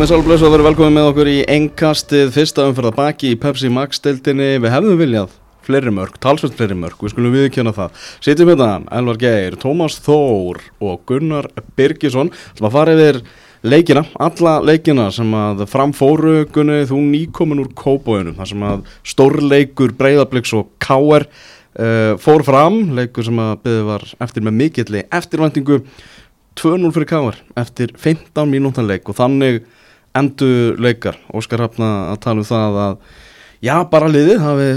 Komið sálblöðs og verið velkomið með okkur í engkastið fyrsta umferða baki í Pepsi Max deildinni. Við hefðum viljað fleiri mörg, talsvöld fleiri mörg, við skulum viðkjöna það. Sýttum við það, Elvar Geir, Tómas Þór og Gunnar Birgisson sem að fara yfir leikina, alla leikina sem að framfóru Gunni þú nýkomin úr kópóinu, þar sem að stórleikur Breiðabliks og Káer uh, fór fram, leikur sem að byggði var eftir með mikilli eftirvæntingu 2-0 fyrir Káar eftir 15 mínútan leik og þannig endur leikar Óskar Hafna að tala um það að já, bara liðið hafi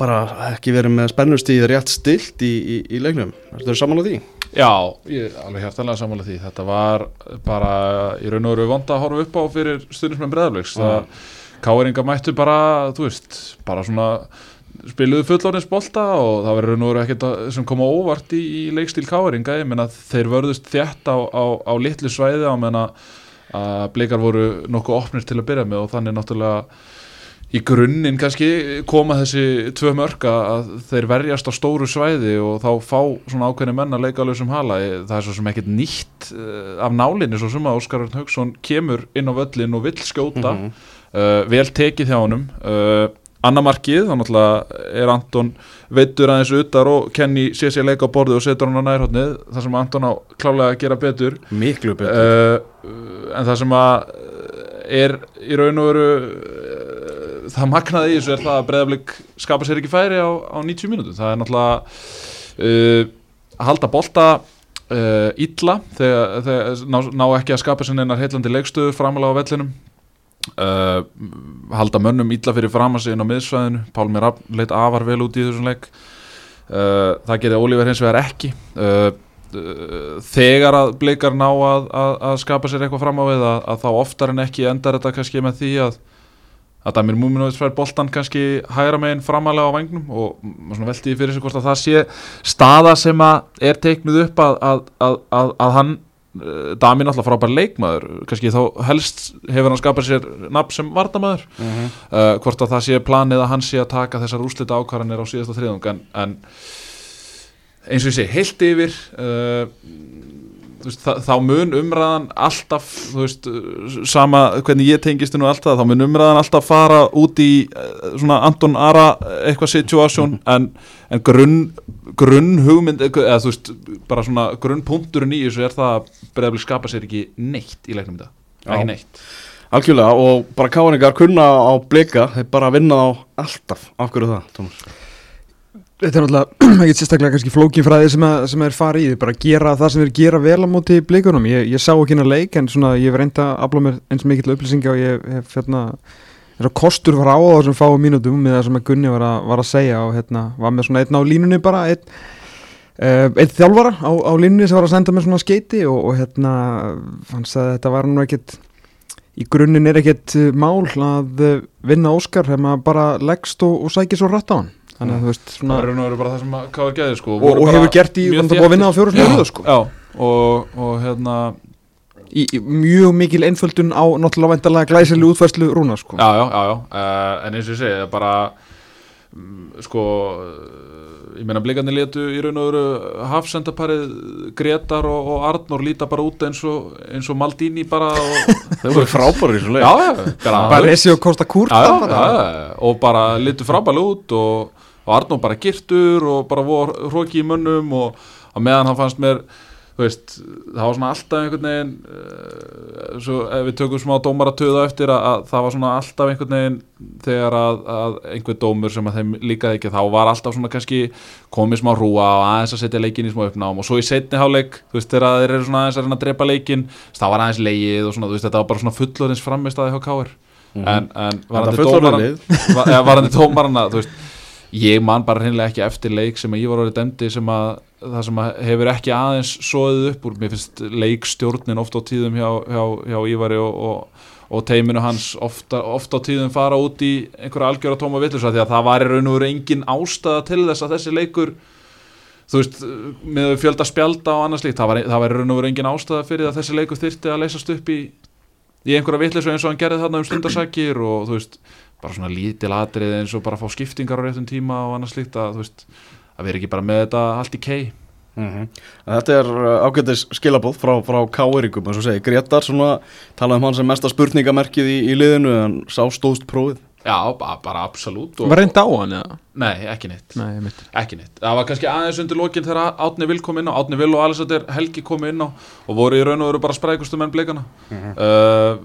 bara ekki verið með spennustíð rétt stilt í, í, í leiknum. Þetta er saman á því? Já, ég er alveg hjartalega saman á því. Þetta var bara í raun og veru vond að horfa upp á fyrir stundismenn breðafleiks það Káeringa mættu bara, þú veist, bara svona spiluðu fullorins bolta og það verður nú ekkert sem koma óvart í, í leikstíl káeringa, ég menna þeir vörðust þjætt á, á, á litlu svæði á menna að bleikar voru nokkuð opnir til að byrja með og þannig náttúrulega í grunninn kannski koma þessi tvö mörga að þeir verjast á stóru svæði og þá fá svona ákveðni menn að leika alveg sem hala, það er svo sem ekkert nýtt uh, af nálinni svo sem að Óskar Örn Haugsson kemur inn á völlin og vill skjóta. Mm -hmm. uh, vel tekið hjá honum. Uh, annamarkið, þannig að er Anton veitur aðeins utar og Kenny sé sér leika á borðu og setur hann á nærhóttnið þar sem Anton á klálega að gera betur. Miklu betur. Uh, en það sem að er í raun og veru uh, það magnaði í þessu er það að Breðablík skapa sér ekki færi á, á 90 mínútu það er náttúrulega uh, að halda bolta illa þegar, þegar ná, ná ekki að skapa sér einar heillandi leikstöðu framalega á vellinum Uh, halda mönnum ítla fyrir fram að sig inn á miðsvæðinu. Pálmi Rapp leitt afar vel út í þessum leik. Uh, það getið Ólífer hins vegar ekki. Uh, þegar að bleikar ná að, að, að skapa sér eitthvað fram á við að, að þá oftar en ekki endar þetta kannski með því að að Damir Múminovits fær boltan kannski hægra meginn framalega á vagnum og velti fyrir sig hvort að það sé staða sem að er teiknuð upp að hann Dami náttúrulega frábær leikmaður kannski þá helst hefur hann skapað sér nafn sem vardamæður uh -huh. uh, hvort að það sé planið að hann sé að taka þessar úslita ákvarðanir á síðasta þriðung en, en eins og ég sé heilt yfir uh, veist, þá, mun umræðan alltaf veist, sama hvernig ég tengist og allt það, þá mun umræðan alltaf fara út í eh, svona Anton Ara eitthvað situásjón -huh. en, en grunn grunn hugmynd eða þú veist, bara svona grunn punkturinn í þessu er það að Breiðablik skapa sér ekki neitt í leiknum þetta ekki neitt Algjörlega og bara káningar kunna á blika þeir bara vinna á alltaf af hverju það, Tómas? Þetta er náttúrulega ekki sérstaklega kannski flókinfræði sem, sem er farið í, bara gera það sem er gera vel á móti blikunum, ég, ég sá ekki hérna leik en svona ég hef reynda að afla mér eins mikill upplýsinga og ég hef hérna eins og kostur var á þessum fáu mínutum með það sem að Gunni var að, var að segja og hérna var með svona einn á línunni bara einn Uh, eitt þjálfara á, á línni sem var að senda mér svona skeiti og, og hérna fannst að þetta var nú ekkert í grunninn er ekkert uh, mál að uh, vinna Óskar þegar maður bara leggst og, og sækir svo rætt á hann þannig að þú veist svona það eru bara það sem Káður geði sko. Og, og hefur gert í, þannig að það búið að vinna á fjóru sko. Já, og, og hérna í, í mjög mikil einföldun á náttúrulega vendalega glæsileg útfærslu rúna sko. Já, já, já, já, en eins og ég segi bara mm, sko ég meina blikarnir letu í raun og veru hafsendaparið Gretar og, og Arnór líta bara út eins og, eins og Maldini bara þau voru frábæri í svo leik. Bara Resi og Kosta Kúrta og bara litu frábæri út og, og Arnór bara girtur og bara voru hróki í munnum og að meðan hann fannst mér Veist, það var svona alltaf einhvern veginn uh, svo ef við tökum smá dómar að töða eftir að, að það var svona alltaf einhvern veginn þegar að, að einhver dómur sem að þeim líkaði ekki þá var alltaf svona kannski komið smá rúa og aðeins að setja leikin í smá uppnám. Og svo í setni háleik, þú veist, þegar þeir eru svona aðeins að reyna að drepa leikin, það var aðeins leið og svona, þú veist, þetta var bara svona fullorins framist að það hjá káir -hmm. en, en varandi dómarana, þú veist ég man bara hreinlega ekki eftir leik sem ég var orðið demdi sem að það sem að hefur ekki aðeins soðið upp úr, mér finnst leikstjórnin ofta á tíðum hjá, hjá, hjá Ívari og, og, og teiminu hans ofta, ofta á tíðum fara út í einhverja algjör að tóma vittlursa því að það var í raun og veru engin ástæða til þess að þessi leikur þú veist, með fjölda spjálta og annars líkt, það var, það var í raun og veru engin ástæða fyrir að þessi leikur þyrti að leysast upp í, í einhverja vittlursa eins og hann gerði þarna um stundarsakir og þú veist, bara svona lítil atrið eins og bara fá skiptingar á réttum tíma og annars líkt að veist að vera ekki bara með þetta allt í kei Mm Þetta er uh, ágættis skilabóð frá, frá K-eringum, eins og segi, Gretar svona talaði um hann sem mesta spurningamerkið í, í liðinu en sá stóðst prófið. Já, ba- bara absolutt og, Var reynd á hann eða? Nei, ekki neitt. Nei, Ekki neitt, það var kannski aðeins undir lokin þegar Átni Vil kom inn á, Átni Vil og Alexander Helgi kom inn á og voru í raun og veru bara sprækustu menn blikana. Uh,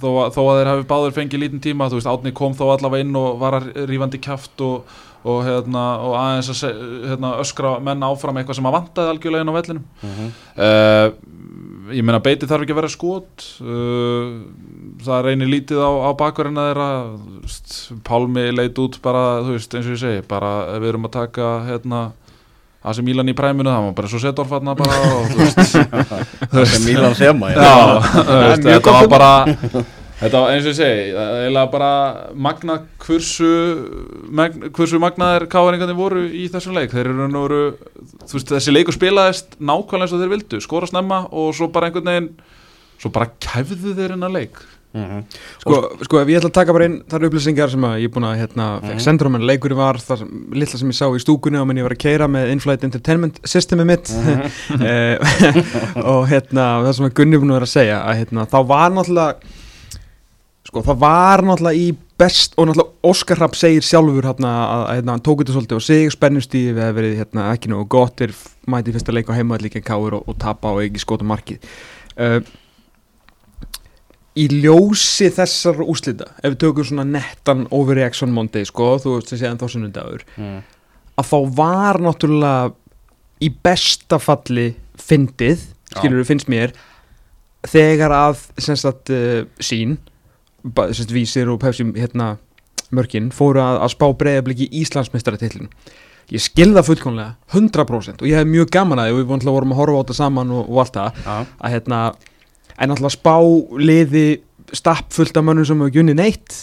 þó, að- þó að þeir hafi báður fengið lítinn tíma, þú veist, Átni kom þó allavega inn og var að rífandi kjaft og, og, hérna, og aðeins að hérna, öskra menn áfram eitthvað sem að vantaði algjörlega inn á vellinum. Uh, ég meina beiti þarf ekki að vera skot. Uh, það reynir lítið á, á bakverðina þeirra. Þú veist, Pálmi leit út bara veist eins og ég segi bara við erum að taka hérna AC Milan í præminu það var bara svo Setorf þarna bara og Það veist, mjög þetta gott. var bara Þetta var eins og ég segi, það er eiginlega bara magna hversu, magn, hversu magnaðir káðaringarnir voru í þessum leik. Þeir eru nú voru, þú veist, þessi leikur spilaðist nákvæmlega eins og þeir vildu, skora snemma og svo bara einhvern veginn, svo bara kæfðu þeir hennar leik. Mhm. Sko, sko, ef ég ætla að taka bara inn þar upplýsingar sem að ég er búin að hérna, fekk sendur á menn leikurinn var það sem, litla sem ég sá í stúkunni á menn ég var að keira með Inflight Entertainment systemi mitt Eh, og hérna það sem að Gunni búin að vera að segja að hérna, þá var náttúrulega sko, það var náttúrulega í best og náttúrulega Óskar Rapp segir sjálfur hérna, að, hérna, hann tók þetta svolítið og sig spennustíði við að verið hérna, ekki nú gott er mæti í fyrsta leik á heimaðið líka káur og, og tapa og ekki skota markið uh, í ljósi þessar úslita ef við tökum svona nettan overreaction Monday sko, þú veist að segja en þá sunnundagur Mm. að þá var náttúrulega í besta falli fyndið, skilur finnst mér þegar að að uh, sín ba- semst vísir og pefsi hérna mörkin fóru að, að spá breyðabliki Íslandsmeistaratillin ég skilða fullkomlega 100% og ég hef mjög gaman að því og við vorum að horfa á þetta saman og, og allt það Já. að hérna en náttúrulega spá liði stapp fullt af mönnum sem hefur unni neitt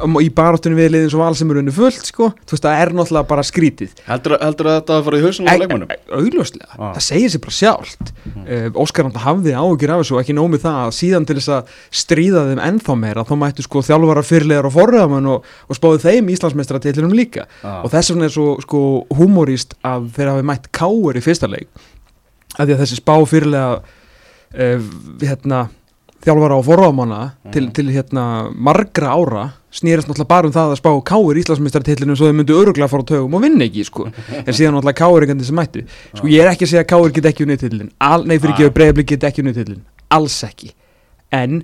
um, í baráttunum við liðin sem val sem eru unni fullt sko, þú veist það er náttúrulega bara skrítið. Heldur, heldur að þetta að fara í hausunum á leikmannum? augljóslega, Ah. það segir sér bara sjálft. Uh, Óskar náttúrulega hafði áhugir af þessu og ekki nómið það að síðan til þess að stríða þeim ennþá meira, þá mættu sko þjálfara fyrirlegar og forræðamann og, og spáðu þeim Íslandsmeistratillinum líka. Já. og þess vegna er svo sko humorist að þeir hafi mætt káur í fyrsta leik. Að því að þessi spá fyrirlega uh, hérna þjálfara og forráðmanna til, til hérna margra ára snýrast náttúrulega bara um það að spá káir Íslandsmeistartillinu svo þau myndu öruglega að fara á tögum og vinna ekki sko. en síðan náttúrulega káir ekkert sem mættu. Sko ég er ekki að segja að káir get ekki unnið tillin nei fyrir ekki að breyðablik get ekki unnið tillin alls ekki. En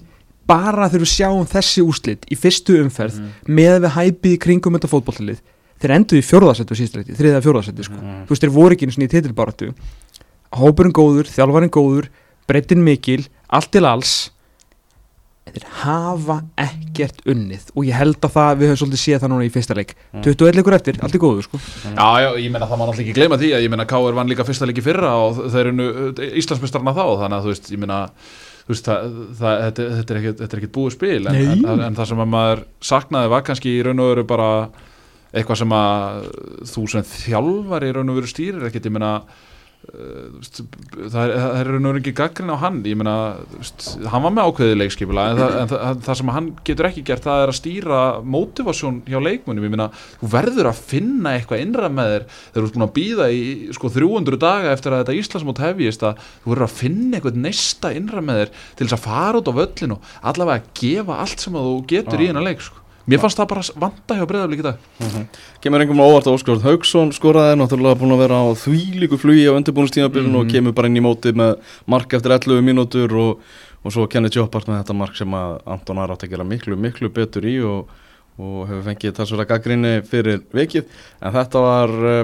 bara þegar við sjáum þessi úslit í fyrstu umferð með við hæpið kringum þetta fótbolltalið þeir endur í fjórðasettu síðstrætti, þriða fjórðasettu sko. þú veist þeir voru ekki einu sinni í titilbaratu hópurinn góður, þjálfarinn góður breytin mikil, allt til alls þeir hafa ekkert unnið og ég held að það við höfum svolítið séð það núna í fyrsta leik 21 leikur eftir, allt er góður sko Já, já, ég meina það má náttúrulega ekki gleyma því að ég meina K.R. vann líka fyrsta leiki fyrra og þeir eru Íslandsmestarna þá þannig að þú veist, ég meina þú veist, það, það, þetta, þetta, er ekkert, þetta er ekkert búið spil en, en, en það sem að maður saknaði var kannski í raun og veru bara eitthvað sem að þú sem þjálfar í raun og veru stýrir ekkert, ég uh, veist, það er, það er raun og veru ekki gaggrin á hann, ég meina hann var með ákveðið leikskipula en, það, en það, það sem hann getur ekki gert það er að stýra mótivasjón hjá leikmunum ég meina, þú verður að finna eitthvað innra með þér þegar þú ert búin að býða í sko 300 daga eftir að þetta Íslandsmót hefjist að þú verður að finna eitthvað neista innra með þér til þess að fara út á völlin og allavega að gefa allt sem að þú getur í hennar leik sko. Mér fannst það bara vanda hjá breyðaflik í dag. Kemur einhverjum á óvart að Óskar Haugsson skoraði náttúrulega búin að vera á þvílíku flugi á undirbúinustíðabilinu og kemur bara inn í móti með mark eftir 11 mínútur og, og svo kennið Jópart með þetta mark sem að Anton Arátt að gera miklu, miklu betur í og, og hefur fengið talsverða gaggrinni fyrir vikið. En þetta var uh,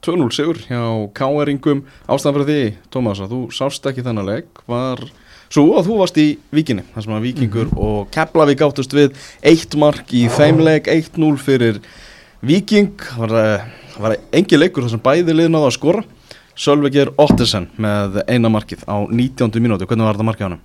2-0 sigur hjá K-eringum ástæðan fyrir því, Tómas, að þú sást ekki þennan leik var svo að þú varst í Víkinni, þar sem að Víkingur og Keflavík áttust við eitt mark í þeim leik, 1-0 fyrir Víking það var, var engi leikur þar sem bæði það að skora Sölvi Geir Ottesen með eina markið á 19. mínúti, hvernig var þetta markið á hann?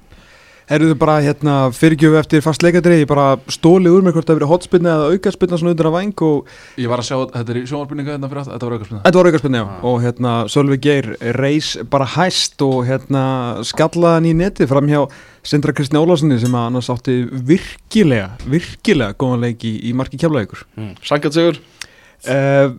Herruðu bara hérna fyrirgjöfu eftir fast leikadrið, ég bara stóli úr mér hvort það verið hotspinna eða aukarspinna svona undir að væng og ég var að sjá, þetta er í sjónvarpinninga hérna fyrir aftur, þetta var aukarspinna Þetta var aukarspinna, já, og hérna Sölvi Geir reis bara hæst og hérna skallaði hann í neti fram hjá Sindra Kristni Ólásinni sem að annars átti virkilega, virkilega góðan leik í, í marki kjaflaðíkur Mm. Sangat sigur? uh,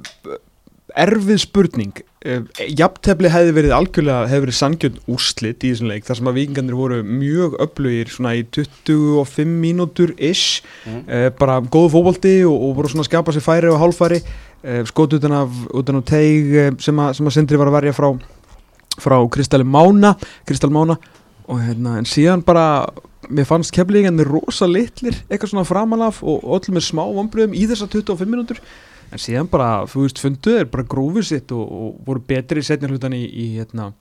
erfið spurning. Uh, jafntefli hefði verið algjörlega hefði verið sangjönd úrslit í þessum leik þar sem að vikingarnir voru mjög öflugir svona í 25 mínútur ish, Mhm. uh, bara góðu fótbolti og, og voru svona að skapa sér færi og hálfæri uh, skot utan af, utan af teig sem, að, sem að Sindri var að verja frá frá Kristali Mána Kristal Mána. Og hérna en síðan bara mér fannst keflingarnir rosa litlir eitthvað svona framanaf og öllum með smá vombriðum í þessar 25 mínútur en síðan bara, þú veist, funduð er bara grófið sitt og, og voru betri í setni hlutan í, í hérna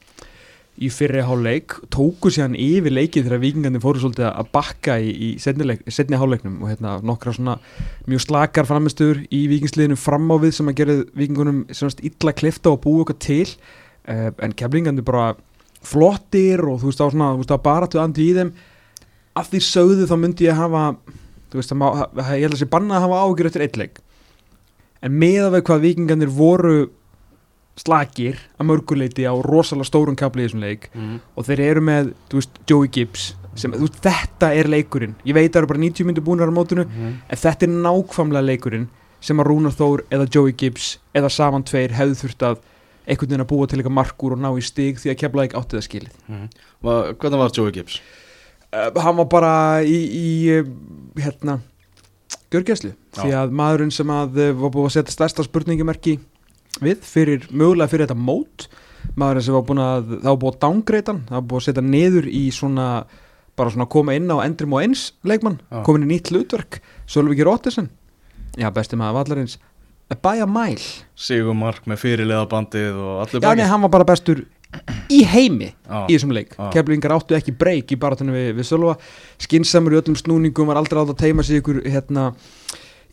í fyrri háleik, tóku síðan yfir leikið þegar vikingarnir fóru svolítið að bakka í, í setni, leik, setni háleiknum og hérna nokkra svona mjög slakar framistur í vikingsliðinu fram á við sem að gera vikingunum semast illa klifta og búa okkar til. Uh, en keflingarnir bara flottir og þú veist á svona, þú veist á baratu andi í þeim. Að því sögðu þá myndi ég hafa þú veist, að ég held að sé banna að hafa ágjur eftir eitt leik en með að við hvað vikingarnir voru slakir að mörguleiti á rosalega stórum kapli í þessum leik Mhm. og þeir eru með, þú veist, Joey Gibbs sem, þú veist, þetta er leikurinn ég veit að það eru bara 90 myndir búinar á mótunu Mhm. en þetta er nákvæmlega leikurinn sem að Rúnar Þór eða Joey Gibbs eða saman tveir hefðu þurft að einhvern veginn að búa til eitthvað markur og ná í stig því að kemla ekki átti það skilið. Va- Hvernig var Joey Gibbs? uh, hann var bara í, í uh, hérna görgæslu, því að maðurinn sem að uh, var búið að setja stærsta spurningamerki við fyrir, mögulega fyrir þetta mót maðurinn sem var búin að var búið að downgreita hann, var búið að setja niður í svona, bara svona koma inn á endrim og eins leikmann, komin í nýtt hlutverk Sölviki Róttesen já, besti maður vallarins. By a mile. Sigur Mark með fyrirlega bandið og allir já, nei, hann var bara bestur í heimi Já. í þessum leik. Já. Keflingar áttu ekki breyk í baratunum við, við Sölva. Skinsamur í öllum snúningum var aldrei átt að teima sig ykkur hérna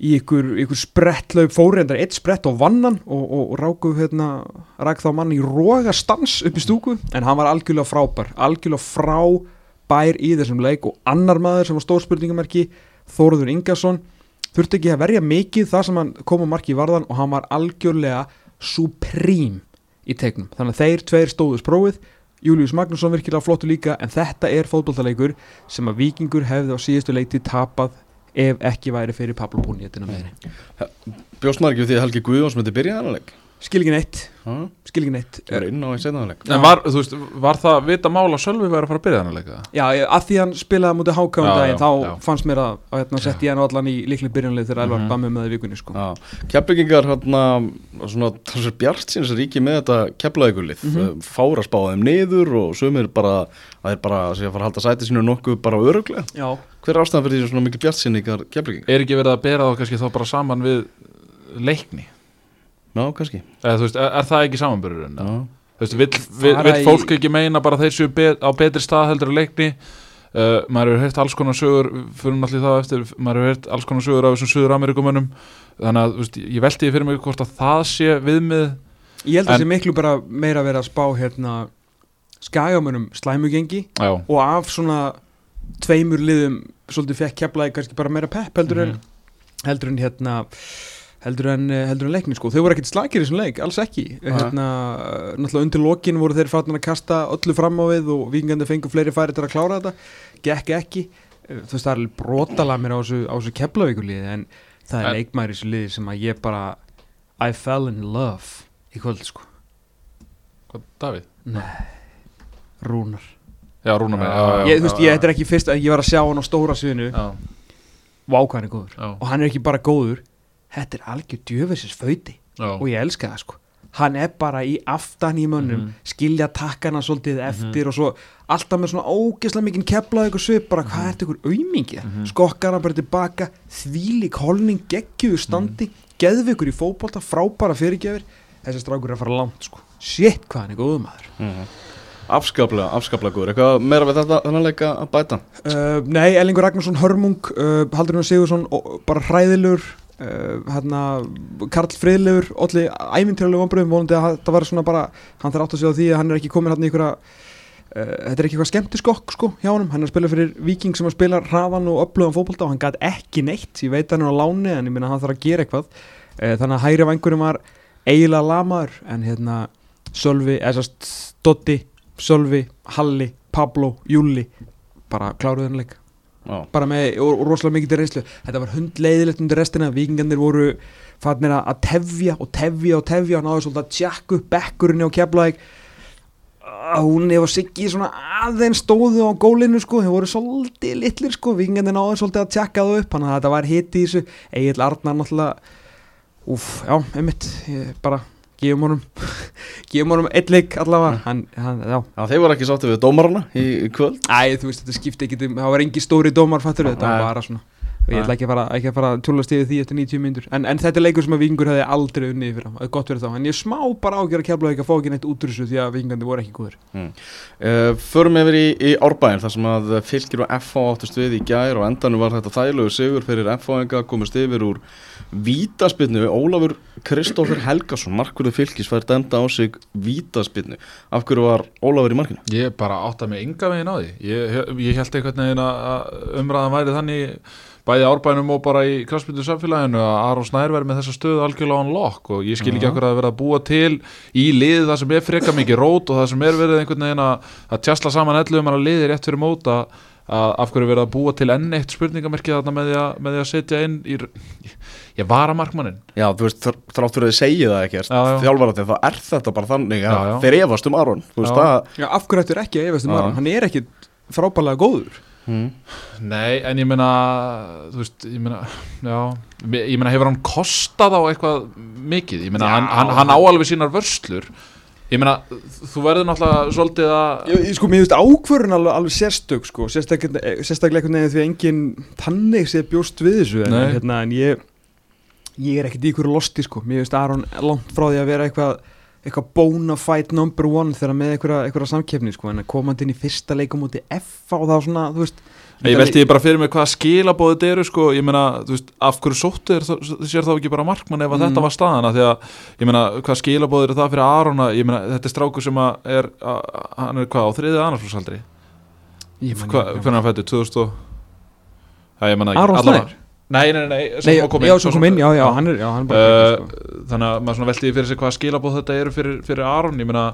í ykkur, ykkur sprettlaug fórendar eitt sprett og vannan og, og, og ráku hérna, rak þá mann í róga stans upp í stúku. En hann var algjörlega frábær algjörlega frábær í þessum leik. Og annar maður sem var stórspurningamerki Þóruður Ingarsson þurfti ekki að verja mikið það sem hann kom á marki í varðan og hann var algjörlega supreme í tegnum. Þannig að þeir tveir stóðus prófið Július Magnússon virkilega flottu líka en þetta er fótboltaleikur sem að vikingur hefði á síðustu leiti tapað ef ekki væri fyrir Pablo maður ekki við því að Helgi Guðjóns myndi byrja leik? Skil ekki neitt, Ha? skil ekki neitt Það var inn á í setnaðan leik En var, þú veist, var það vita mála Sölvi væri að fara að byrja þannig leika? já, að því hann spilaði mútið daginn já, þá já. fannst mér að, að hérna, sett ég hann allan í líkli byrjanlið þegar Elvar mm -hmm. með það í vikunni sko. Keflingingar hérna svona þessar bjart síns ríki með þetta keflaðegulið mm. -hmm. fára spáðum niður og sumir bara það er bara að fara að halda sæti sínu nokkuð bara öruglega já, hver er ástæðan fyrir því svona mikil bjart síningar verið þá kannski. Eða, veist, er, er það ekki vill, vill, Fara vill í- fólk ekki meina bara þeir séu be á betri stað heldur að leikni? Uh, maður hefur heyrt alls konar sögur fyrir náttúrulega það eftir, maður hefur heyrt alls konar sögur af þessum söður Amerikumönnum þannig að veist, ég velti því fyrir mig hvort að það sé viðmið. Ég held að En- sé miklu bara meira að vera að spá hérna skagamönum slæmugengi Já, og af svona tveimur liðum svolítið fekk keflaði kannski bara meira pepp heldur en Mhm. heldur en hérna heldur en, eh, heldur en leikni sko. Þau voru ekkert slakir í þessum leik, alls ekki. Hérna, náttúrulega undir lokin voru þeir fattin að kasta öllu fram á við og vikingandi fengu fleiri færi til að klára þetta. Gekk ekki, Eh, þú veist það er brotala mér á þessu, keflavíkuliði en það er leikmæri í þessu liði sem að ég bara I fell in love í kvöld sko. Hvað, Davíð? Nei, Rúnar. Já, Rúna með Já, ég, þú veist, ég, þetta er ekki fyrst að ég var að sjá hann á stóra sviðinu. Já, Vá hvað hann er góður. Já, Og hann er ekki bara góður Þetta er algjör djöfisins fauti. Já. Og ég elska það sko. Hann er bara í aftan í mönnum Mhm. Skilja takkana svolítið eftir Og svo alltaf með svona ógeðslega mikinn Keflaði ykkur svip Bara hvað er þetta ykkur aumingi Mhm. Skokkar hann bara tilbaka Þvílík holning geggjuðu standi Geðvikur í fótbolta Frábara fyrirgefir. Þessi strákur er að fara langt sko. Shit hvað hann er góður maður. Mhm. Afskaplega, afskaplega góður. Eitthvað meira við þetta þennan leik að bæta? Uh, nei, Ellingur Ragnarsson Hörmung, uh, Haldurinn Sigursson ó- bara hræðilegur uh, hérna, Karl Friðlegur allir æmintýralegu vonbröðum vonandi að það var svona bara, hann þarf átt að segja því að hann er ekki komin hann í einhverja uh, þetta er ekki eitthvað skemmtiskokk sko hjá honum, hann er að spila fyrir Viking sem að spila hraðan og upplöðan fótbolta og hann gæti ekki neitt, ég veit hann er á láni en ég minna hann þarf að gera eitthvað. Uh, þannig að hægri vangurinn var eiginlega lamaður en hérna Sölvi, eða sérst Dotti, Sölvi, Halli, Pablo, Júli bara kláruðu þennan leik Já, bara með rosalega mikið til reynslu. Þetta var hundleiðilegt undir restina. Vikingarnir voru fannir að, tefja og tefja og tefja og náðu svolítið að tjakka upp bekkurinn á keflaðik að hún hefur Siggi svona aðeins stóðu á gólinu sko, þeir voru svolítið litlir sko, vikingandi náðu svolítið að tjakka það upp, þannig að þetta var hitt í þessu. Egil Arnar náttúrulega úf, já, einmitt, bara gefum honum gefum honum eitt leik allavega. Hann, hann, já. Þeir voru ekki sáttið við dómarana í, kvöld. Æ, þú veist, þetta skipti ekki, það var engi stóri dómar fattur, þetta Nei. var bara svona og ég ætla ekki að fara, ekki að fara tjúlast yfir því eftir 90 myndur en, en þetta er leikur sem að vikingur hefði aldrei unnið fyrir það er gott verið þá, en ég smá bara ágjör að kefla ekki að fá ekki neitt út úr þessu því að vikingandi voru ekki góður Uh, förum yfir í, í Árbæðin þar sem að fylgir og FH áttust við í gær og endanum var þetta þægilegu sigur fyrir FH-enga komist yfir úr vítaspinnu Ólafur Kristófur Helgason markverðu fylgis fær denda á sig vítaspinnu af hverju var Ólafur í markinu? Ég bara átta mig enga veginn á því. Ég, ég held einhvern veginn að umræðan væri þannig bæði árbænum og bara í kraftmyndu samfélaginu að Aron Snær verði með þessa stöðu algjörlega án lokk og ég skil ekki okkur að vera að búa til í liði það sem er freka mikið rót og það sem er verið einhvern veginn að, að tjastla saman ellu um að liði rétt fyrir móta að af hverju verið að búa til enn eitt spurningamerkið þarna með því að, með því að setja inn í, ég vara markmannin Já, þú veist, þr- þrátt fyrir að þið segja það ekki Já, já. þjálfarandi, þá er þetta bara þannig að þeir efast um Aron þú veist Já. það Já, af hverju ættur ekki að efast um. Aron, hann er ekki frábælega góður mm. Nei, en ég meina þú veist, ég meina já, ég meina hefur hann kostað á eitthvað mikið, ég meina Já, hann, hann, hann á alveg sínar vörslur. Ég meina, þú verður náttúrulega svolítið að Ég, ég- sko, mér finnst ákvörun alveg, alveg sérstök sko, sérstaklega, einhvern veginn því að enginn tannig sé bjóst við þessu en, hérna, en ég ég er ekkert í ykkur losti sko, mér finnst Aron langt frá því að vera eitthvað eitthvað bona fight number one þegar með einhverja, samkeppni sko, en að komandi inn í fyrsta leikum út í F og þá svona, þú veist ég velti því bara fyrir mig hvað skilabóðið þetta eru sko, ég meina, þú veist, af hverju sóttu það sér þá ekki bara markmann ef Mm. þetta var staðana því að, ég meina, hvað skilabóðið eru það fyrir Arona, ég meina, þetta er strákur sem að er, að, hann er hvað, á þriðið annarsflósaldri Ég hvernig hann fættu, 2000 og Já, ég meina allavega-? Nei, nei, nei, nei, Nei, sem kom inn, já, svo kom inn, já, já, hann er, já, hann er bara Uh, uh, sko. þannig að maður svona velti því fyrir sig hvað skilabóð þetta eru fyrir, fyrir Aron ég meina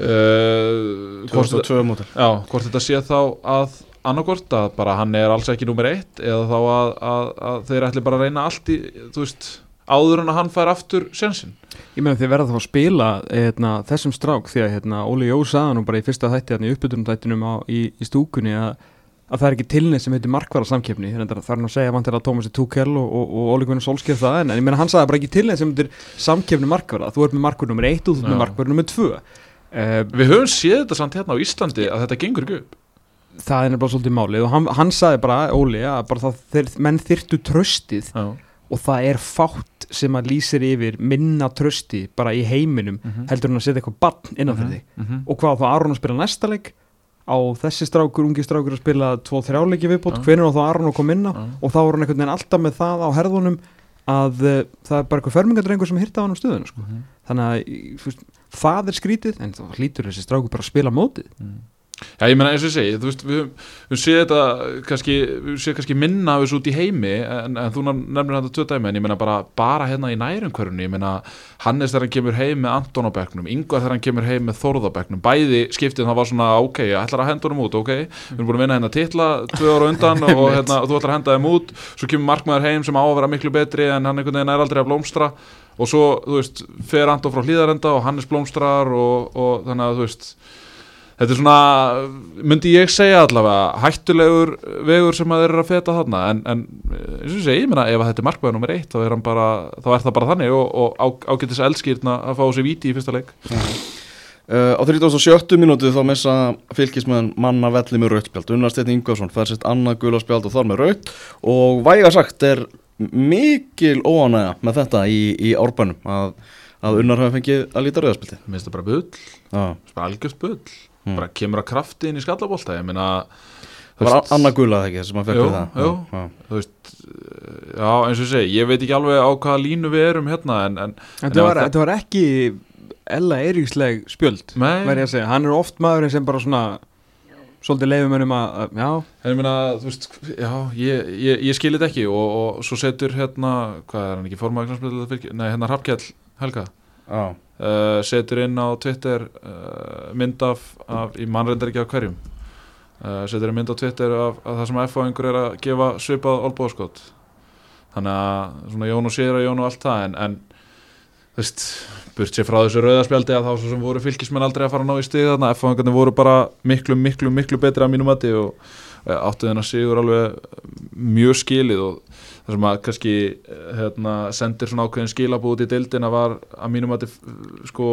uh, hvort, þetta- 2002 mótil já, hvort þetta sé þá að annarkvort að bara hann er alls ekki númer eitt eða þá að, að, að þeir ætli bara að reyna allt í, þú veist áður en að hann fær aftur sensin Ég meina þið verða þá að spila hérna, þessum strák því að hérna, Óli Jó sagði nú bara í fyrsta þætti hérna, í uppbytunum þættinum á, í, í stúkunni að, að það er ekki tilnið sem heitir markvara samkeppni að það er nú að segja vantilega Tómasi Túkel og, og, og Gunnar Solskjær það en, en ég meina hann sagði bara ekki tilnið sem heitir samkeppni markvara þú ert með markvara nummer 1 og þú ert með Já. markvara nummer 2 uh, við höfum séð þetta samt hérna á Íslandi að þetta gengur ekki upp það er nefnilega svolítið málið og hann, hann sagði bara Óli að bara það, þeir, menn þyrtu tröstið já. og það er fátt sem að lýsir yfir minna trösti bara í heiminum Mhm. heldur hann að setja eitthvað bann innan fyrir þig Mhm. og hvað þá Aron að spila næsta leik á þessi strákur, ungi strákur að spila tvo þrjáleiki viðbót, Já. hvernig á þá Aron að koma inn á Já. og þá var hann einhvern veginn alltaf með það á herðunum að uh, það er bara eitthvað fermingadrengur sem hirta á hann um stöðun sko. Mhm. þannig að veist, það er skrítið en þá hlýtur þessi strákur bara að spila mótið Já, ég meina eins og ég segi, þú veist, við höfum- séð þetta kannski, við séð kannski minna af þessu út í heimi, en, en þú nefnir þetta tvö dæmi, en ég meina bara, bara hérna í nærumkörunni, ég meina Hannes þegar hann kemur heim með Anton á bekknum, Ingvar þegar hann kemur heim með Þórð á bekknum, bæði skiptið það var svona, ok, ég ætlar að henda honum út, ok, við erum búin að vinna hérna titla tvö ára undan og hérna, þú ætlar að henda þeim út, svo kemur markmaður heim sem á að vera miklu betri en hann einhvern veginn er aldrei að blómstra og svo, þú veist, fer Anton frá hlýðarenda og Hannes blómstrar og, og þannig að, þú veist, Þetta er svona, myndi ég segja allavega, hættulegur vegur sem að þeir eru að feta þarna, en, en eins og segi, ég meina, ef þetta er markvæður nummer eitt, þá er, bara, þá er það bara þannig og, og á, ágætis eldskýrna að fá sér víti í fyrsta leik. Uh, á 37. minútu þá missa fylgismenn manna velli með rautspjald Unnar Steinn Ingvarsson fær sitt annað gulaspjald og þar með raut og væga sagt er mikil óanæga með þetta í, í árbænum að, að Unnar hafi fengið að líta rauðaspjaldi Mér finnst það bara bull, Já, bara algjörst bull, Mm. bara kemur að krafti inn í skallabólta, ég meina, það var annað gulað ekki sem að fekk Jú, við það jú. Já, þú veist, já, eins og ég segi, ég veit ekki alveg á hvaða línu við erum hérna, en, en þetta ef var, það- þetta var ekki Ella Eiríksleg spjöld Nei. verð ég að segja, hann er oft maðurinn sem bara svona svolítið leifum önum að, já, En ég meina, þú veist, já, ég, ég, ég skil þetta ekki og, og svo setur hérna, hvað er hann ekki, formaður nei, hérna Hrafkjell Helga uh, setur inn á Twitter uh, mynd af, af í mannrendar ekki af hverjum. Uh, setur inn mynd á Twitter af, af það sem F-fáingur er að gefa svipað olbóðskot þannig að svona Jón og Sýra Jón og allt það en, en þú veist, burt sér frá þessu rauðaspjaldi að þá sem voru fylgismenn aldrei að fara að ná í stig þarna, F-fangarnir voru bara miklu, miklu, miklu betri að mínum mati og áttu þennan sigur alveg mjög skilið og það sem að kannski eh, hérna, sendir svona ákveðin skilabúð út í deildina var að mínum mati sko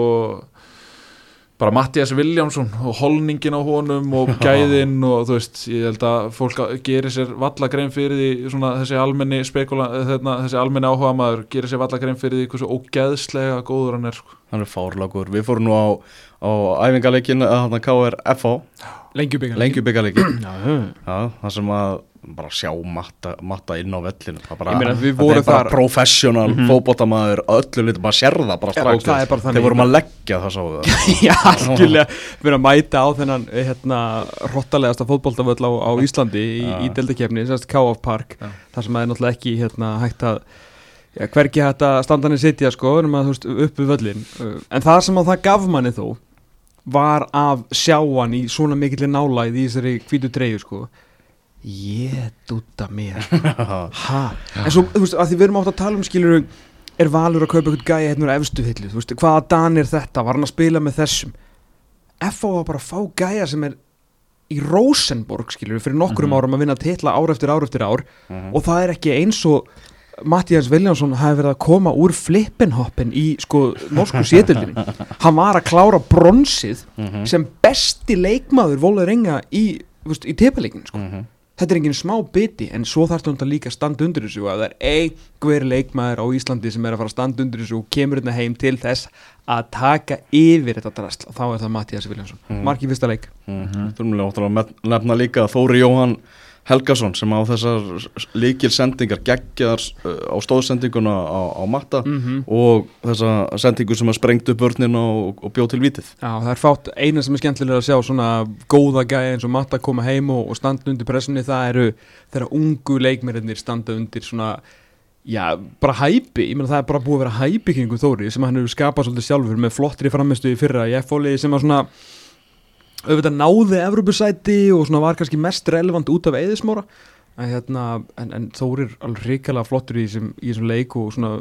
bara Mattias Viljámsson og holningin á honum og gæðin og þú veist, ég held að fólk gerir sér valla grein fyrir því svona þessi almenni spekula, þarna, þessi almenni áhuga maður gerir sér valla grein fyrir því hversu ógeðslega góður hann er sko. Hann er fárlagur, við fórum nú á, á æfingaleikin að hann KR FH Lengjubíkar Lengjubíkaleikin Já, já. Já, það sem að bara sjá matta, matta inn á vellinu það, bara, Ég meina, við það er bara þar- professional mm -hmm. að öllu litur bara sér það bara Já, strax það er bara þegar vorum að leggja það sáðu það Já, skilja, við erum að mæta á þennan hérna, hrottalegasta fótboltavöll á, á Íslandi í, Já. í deildakefni, sérst K.F. Park Já. þar sem að er náttúrulega ekki hérna, hægt að ja, hvergi hægt að standa hann sitja sko, erum að, veist, upp við völlin en það sem að það gaf manni þó var að sjá hann í svona mikill nálæð í þessari hvítu treyju sko ég dúta mér ha, en svo, þú veist, að því við erum átt að tala um skilur er valur að kaupa eitthvað gæja hérna úr efstu hillu, þú veist, hvaða dan er þetta var hann að spila með þessum F.O. var bara að fá gæja sem er í Rosenborg, skilur fyrir nokkrum Mhm. árum að vinna titla ár eftir ár eftir ár Mhm. og það er ekki eins og Mattias Viljánsson hafi verið að koma úr flippinhoppin í sko norsku sétildinni hann var að klára bronsið Mhm. sem besti leikmaður volður enga í, í tepaleikinu sko. Þetta er engin smá biti en svo þarf þetta líka að standa undir þessu og að það er einhver leikmaður á Íslandi sem er að fara að standa undir þessu og kemur hérna heim til þess að taka yfir þetta drasl og þá er það Mattias Viljánsson Mhm. marki fyrsta leik Mhm. Þurfum við að nefna líka Þóri Jóhann Helgason sem á þessar líkil sendingar geggjar uh, á stóðsendinguna á, á matta mm og þessa sendingu sem að sprengt upp vörnina og, og bjóð til vitið Já, það er fátt, eina sem er skemmtilega að sjá svona góða gæja eins og Matta koma heim og, og standa undir pressunni, það eru þeirra ungu leikmerinnir standa undir svona já, bara hæpi, ég meina það er bara búið að vera hæpi kringum Þóri sem hann hefur skapað svolítið sjálfur með flottri framistu í fyrra. Í F-fóli sem að svona auðvitað náði Evropasæti og svona var kannski mest relevant út af eðismóra en, hérna, en, en Þóri er alveg hrikalega flottur í þessum, í þessum leik og svona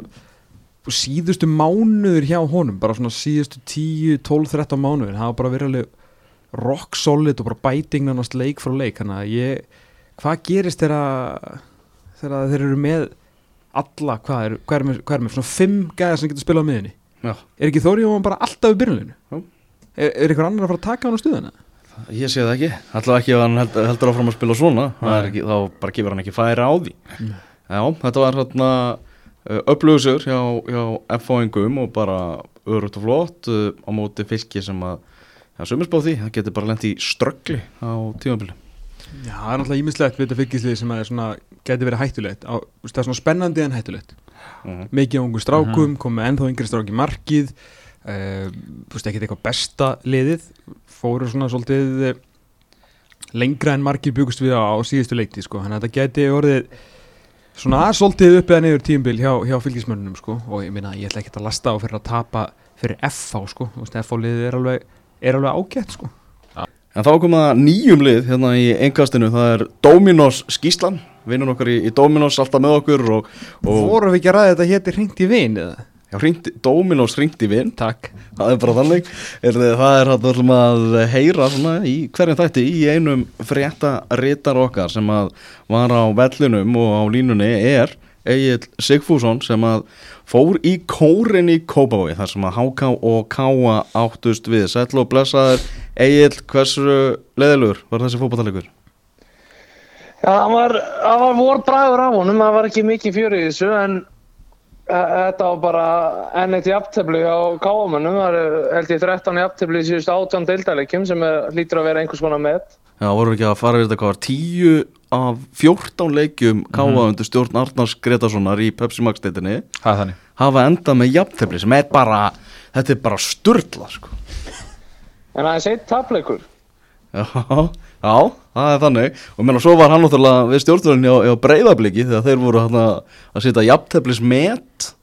og síðustu mánuður hjá honum bara svona síðustu 10, 12, 13 mánuður það var bara verið alveg rock solid og bara bæting nánast leik frá leik þannig að ég, hvað gerist þegar þeir eru með alla, hvað er, hvað er með, hvað er með svona 5 gæðar sem getur spilað á miðinni Já. er ekki Þóri Jóhann bara alltaf í byrjunleginu Jú. Er, er ykkur annar að fara að taka hann á stuðana Ég sé það ekki, allavega ekki ef hann held, heldur áfram að spila svona. Er ekki, þá bara gefur hann ekki færi á því. Nei. Já, þetta var hérna upplöðsur hjá, hjá F-fáingum og bara örugt og flott uh, á móti fylki sem að Já, sumir spá því, það getur bara lent í ströggli á tímabili Já, það er náttúrulega ímislegt við þetta fylgislið sem að er svona, geti verið hættulegt. Á, það er svona spennandi en hættulegt. Mhm. mikið á ungu strákum, komið ennþá yngri strák í markið. uh, þú veist ekki eitthvað besta liðið. Fóru svona svolítið eh, lengra en markið byggust við á, á síðustu leikti sko, þannig að þetta geti orðið svona svolítið upp eða niður tímbil hjá, hjá fylgismönnum sko. Og ég minna ég ætla ekki að lasta á fyrir að tapa fyrir FH sko, þú veist FH liðið er alveg, er alveg ágætt sko. En þá kom það nýjum lið hérna í einkastinu, það er Dominos Skíslan, vinnun okkar í, í Dominos alltaf með okkur og, og Fórum við ekki að ræða þetta héti hringt í vin eða? Já, hringdi, Dominos ringdi vinn, Takk. Það er bara þannig, er þið, það er að við að heyra svona í hverjum þætti í einum frétta rítar okkar sem að var á vellinum og á línunni er Egil Sigfússon sem að fór í kórin í Kópavogi þar sem að HK og Káa áttust við. Sætl og blessaður. Egil, hversu leðilegur var þessi fótballalegur? Já, það var, var vor bragur af honum, það var ekki mikið fjör í þessu en þetta var bara enn eitt jafntefli á káamönnum, það eru held ég 13 jafntefli í síðustu 18 deildalegjum sem er, lítur að vera einhvers konar með. Já, voru ekki að fara við þetta hvað var 10 af 14 leikjum Káa undir stjórn Arnars Gretarssonar í Pepsi Max deitinni Það er þannig hafa endað með jafntefli sem er bara, þetta er bara sturla sko. En það er seitt tapleikur. Já, já, það er þannig. Og menna svo var hann náttúrulega við stjórnvölinni á, á breyðabliki þegar þeir voru hann að setja jafnteflis met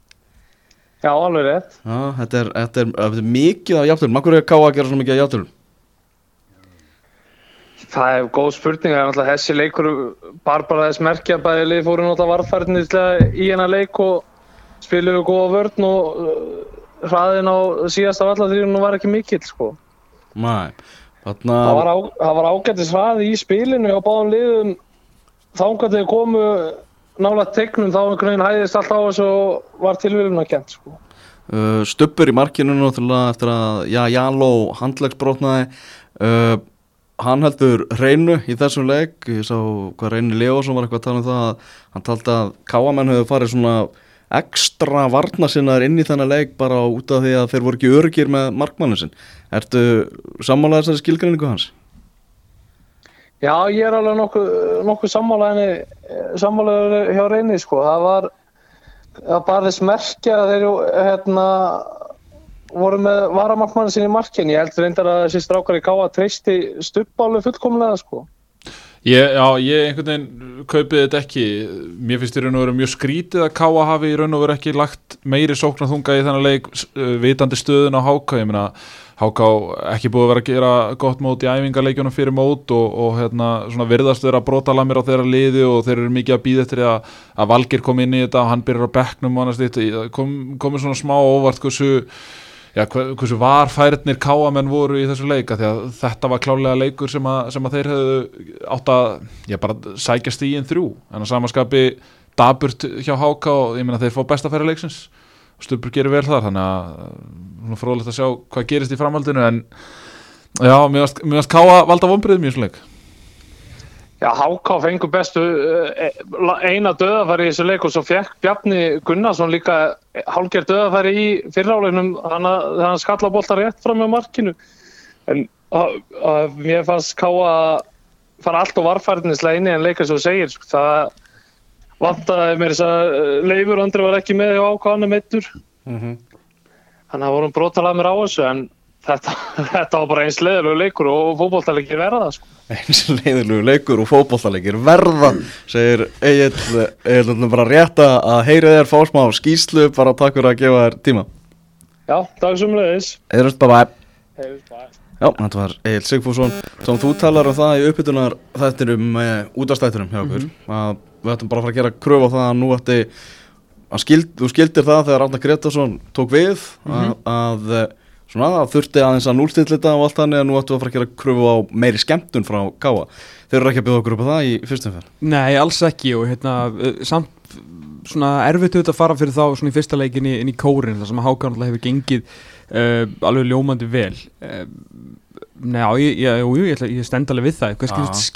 Já, alveg rétt. Já, þetta er, þetta er, þetta er mikið af jafnteflum, makkur er Káa að gera svona mikið af jafnteflum? Það er góð spurning, það er náttúrulega þessi leikur bara bara þess merkja bæði lið fóru náttúrulega varfærnir í hennar leik og spiluðu góða vörn og uh, hraðin á síðasta vallatrýrunum var ekki mikill sko. Nei, þarna Það var, á, var ágættis hraði í spilinu á báðum liðum. Þángat þegar komu nála tegnum þá einhvern veginn hæðist allt á þessu og var tilvíðum að kent sko. uh, Stubbur í markinu náttúrulega eftir að já, Jaló handlegsbrotnaði uh, hann heldur reynu í þessum leik. Ég sá hvað reyni Leósson var eitthvað að tala um það að hann taldi að káamenn hefur farið svona ekstra varnasinnar inn í þennan leik bara út af því að þeir voru ekki örgir með markmannin sinn Ertu sammálaðið þessari skilgreiningu hans? Já, ég er alveg nokkuð, sammálaðinni sammálaður hjá reyni sko. það var var bara þess merkja að þeir hérna, voru með varamarkmannin sinni í markin ég held reyndar að þessi strákar í káa treysti stuppálu fullkomlega sko. Ég, já, ég einhvern veginn kaupið þetta ekki. Mér finnst í raun og veru mjög skrítið að Káa hafi í raun og veru ekki lagt meiri sóknarþunga í þennan leik uh, vitandi stöðun á Háka ég meina Háká ekki búið að vera að gera gott mót í æfingarleikjunum fyrir mót og, og hérna, svona virðast vera brotalamir á þeirra liði og þeir eru mikið að býða eftir að, að Valgir kom inn í þetta og hann byrjar á bekknum og annars þetta kom, komið svona smá óvart hversu, já, hver- hversu varfærnir káamenn voru í þessu leika því að þetta var klálega leikur sem að, sem að þeir hefðu átt að já, bara sækja stíðin þrjú. En að samaskapi daburt hjá Háká og ég meina þeir fá besta færi leiksins. Stubur gerir vel þar þannig að svona fróðlegt að sjá hvað gerist í framhaldinu en já, mér varst, varst káa valda vonbriðum í þessu leik Já, Háká fengur bestu eh, eina döðafæri í þessu leik og svo fekk Bjarni Gunnarsson líka hálfgerð döðafæri í fyrrálegnum þannig að hann skalla bolta rétt fram með markinu. En að, að mér fannst Káa fara allt og varfærdinislega inni en leika svo segir sko. það vantaði mér þess að eh, Leifur Andri var ekki með á hvað hann er meittur þannig að vorum brotalega mér á þessu en þetta, þetta var bara eins leðilegu leikur og fótboltalegir verða sko. eins leiðilegu leikur og fótbollalegir verða segir Egil Egil bara rétt að að heyra þér fá smá skýslu bara takk fyrir að gefa þér tíma. Já, dag sem leiðis Eðurst bara bæ Hefur bara Já, þetta var Egil Sigfússon Sem þú talar um það í uppbytunar þættinum uh, útastættinum hjá okkur að við ættum bara að fara að gera kröfu á það að nú ætti að skild, þú skildir það þegar Arna Gretarsson tók við að, að eh, svona að þurfti aðeins að núlstill þetta og allt þannig að nú ættum við að fara að gera kröfu á meiri skemmtun frá Káa Þeir eru ekki að bjóða okkur upp á það í fyrstum fyrr Nei, alls ekki og hérna, uh, samt svona erfitt auðvitað að fara fyrir þá svona í fyrsta leikin inn í kórin þar sem að Hákan alltaf hefur gengið uh, alveg ljómandi vel. Uh, Nei, já, ég, ég, ég, ég stend alveg við það. Hvað skilst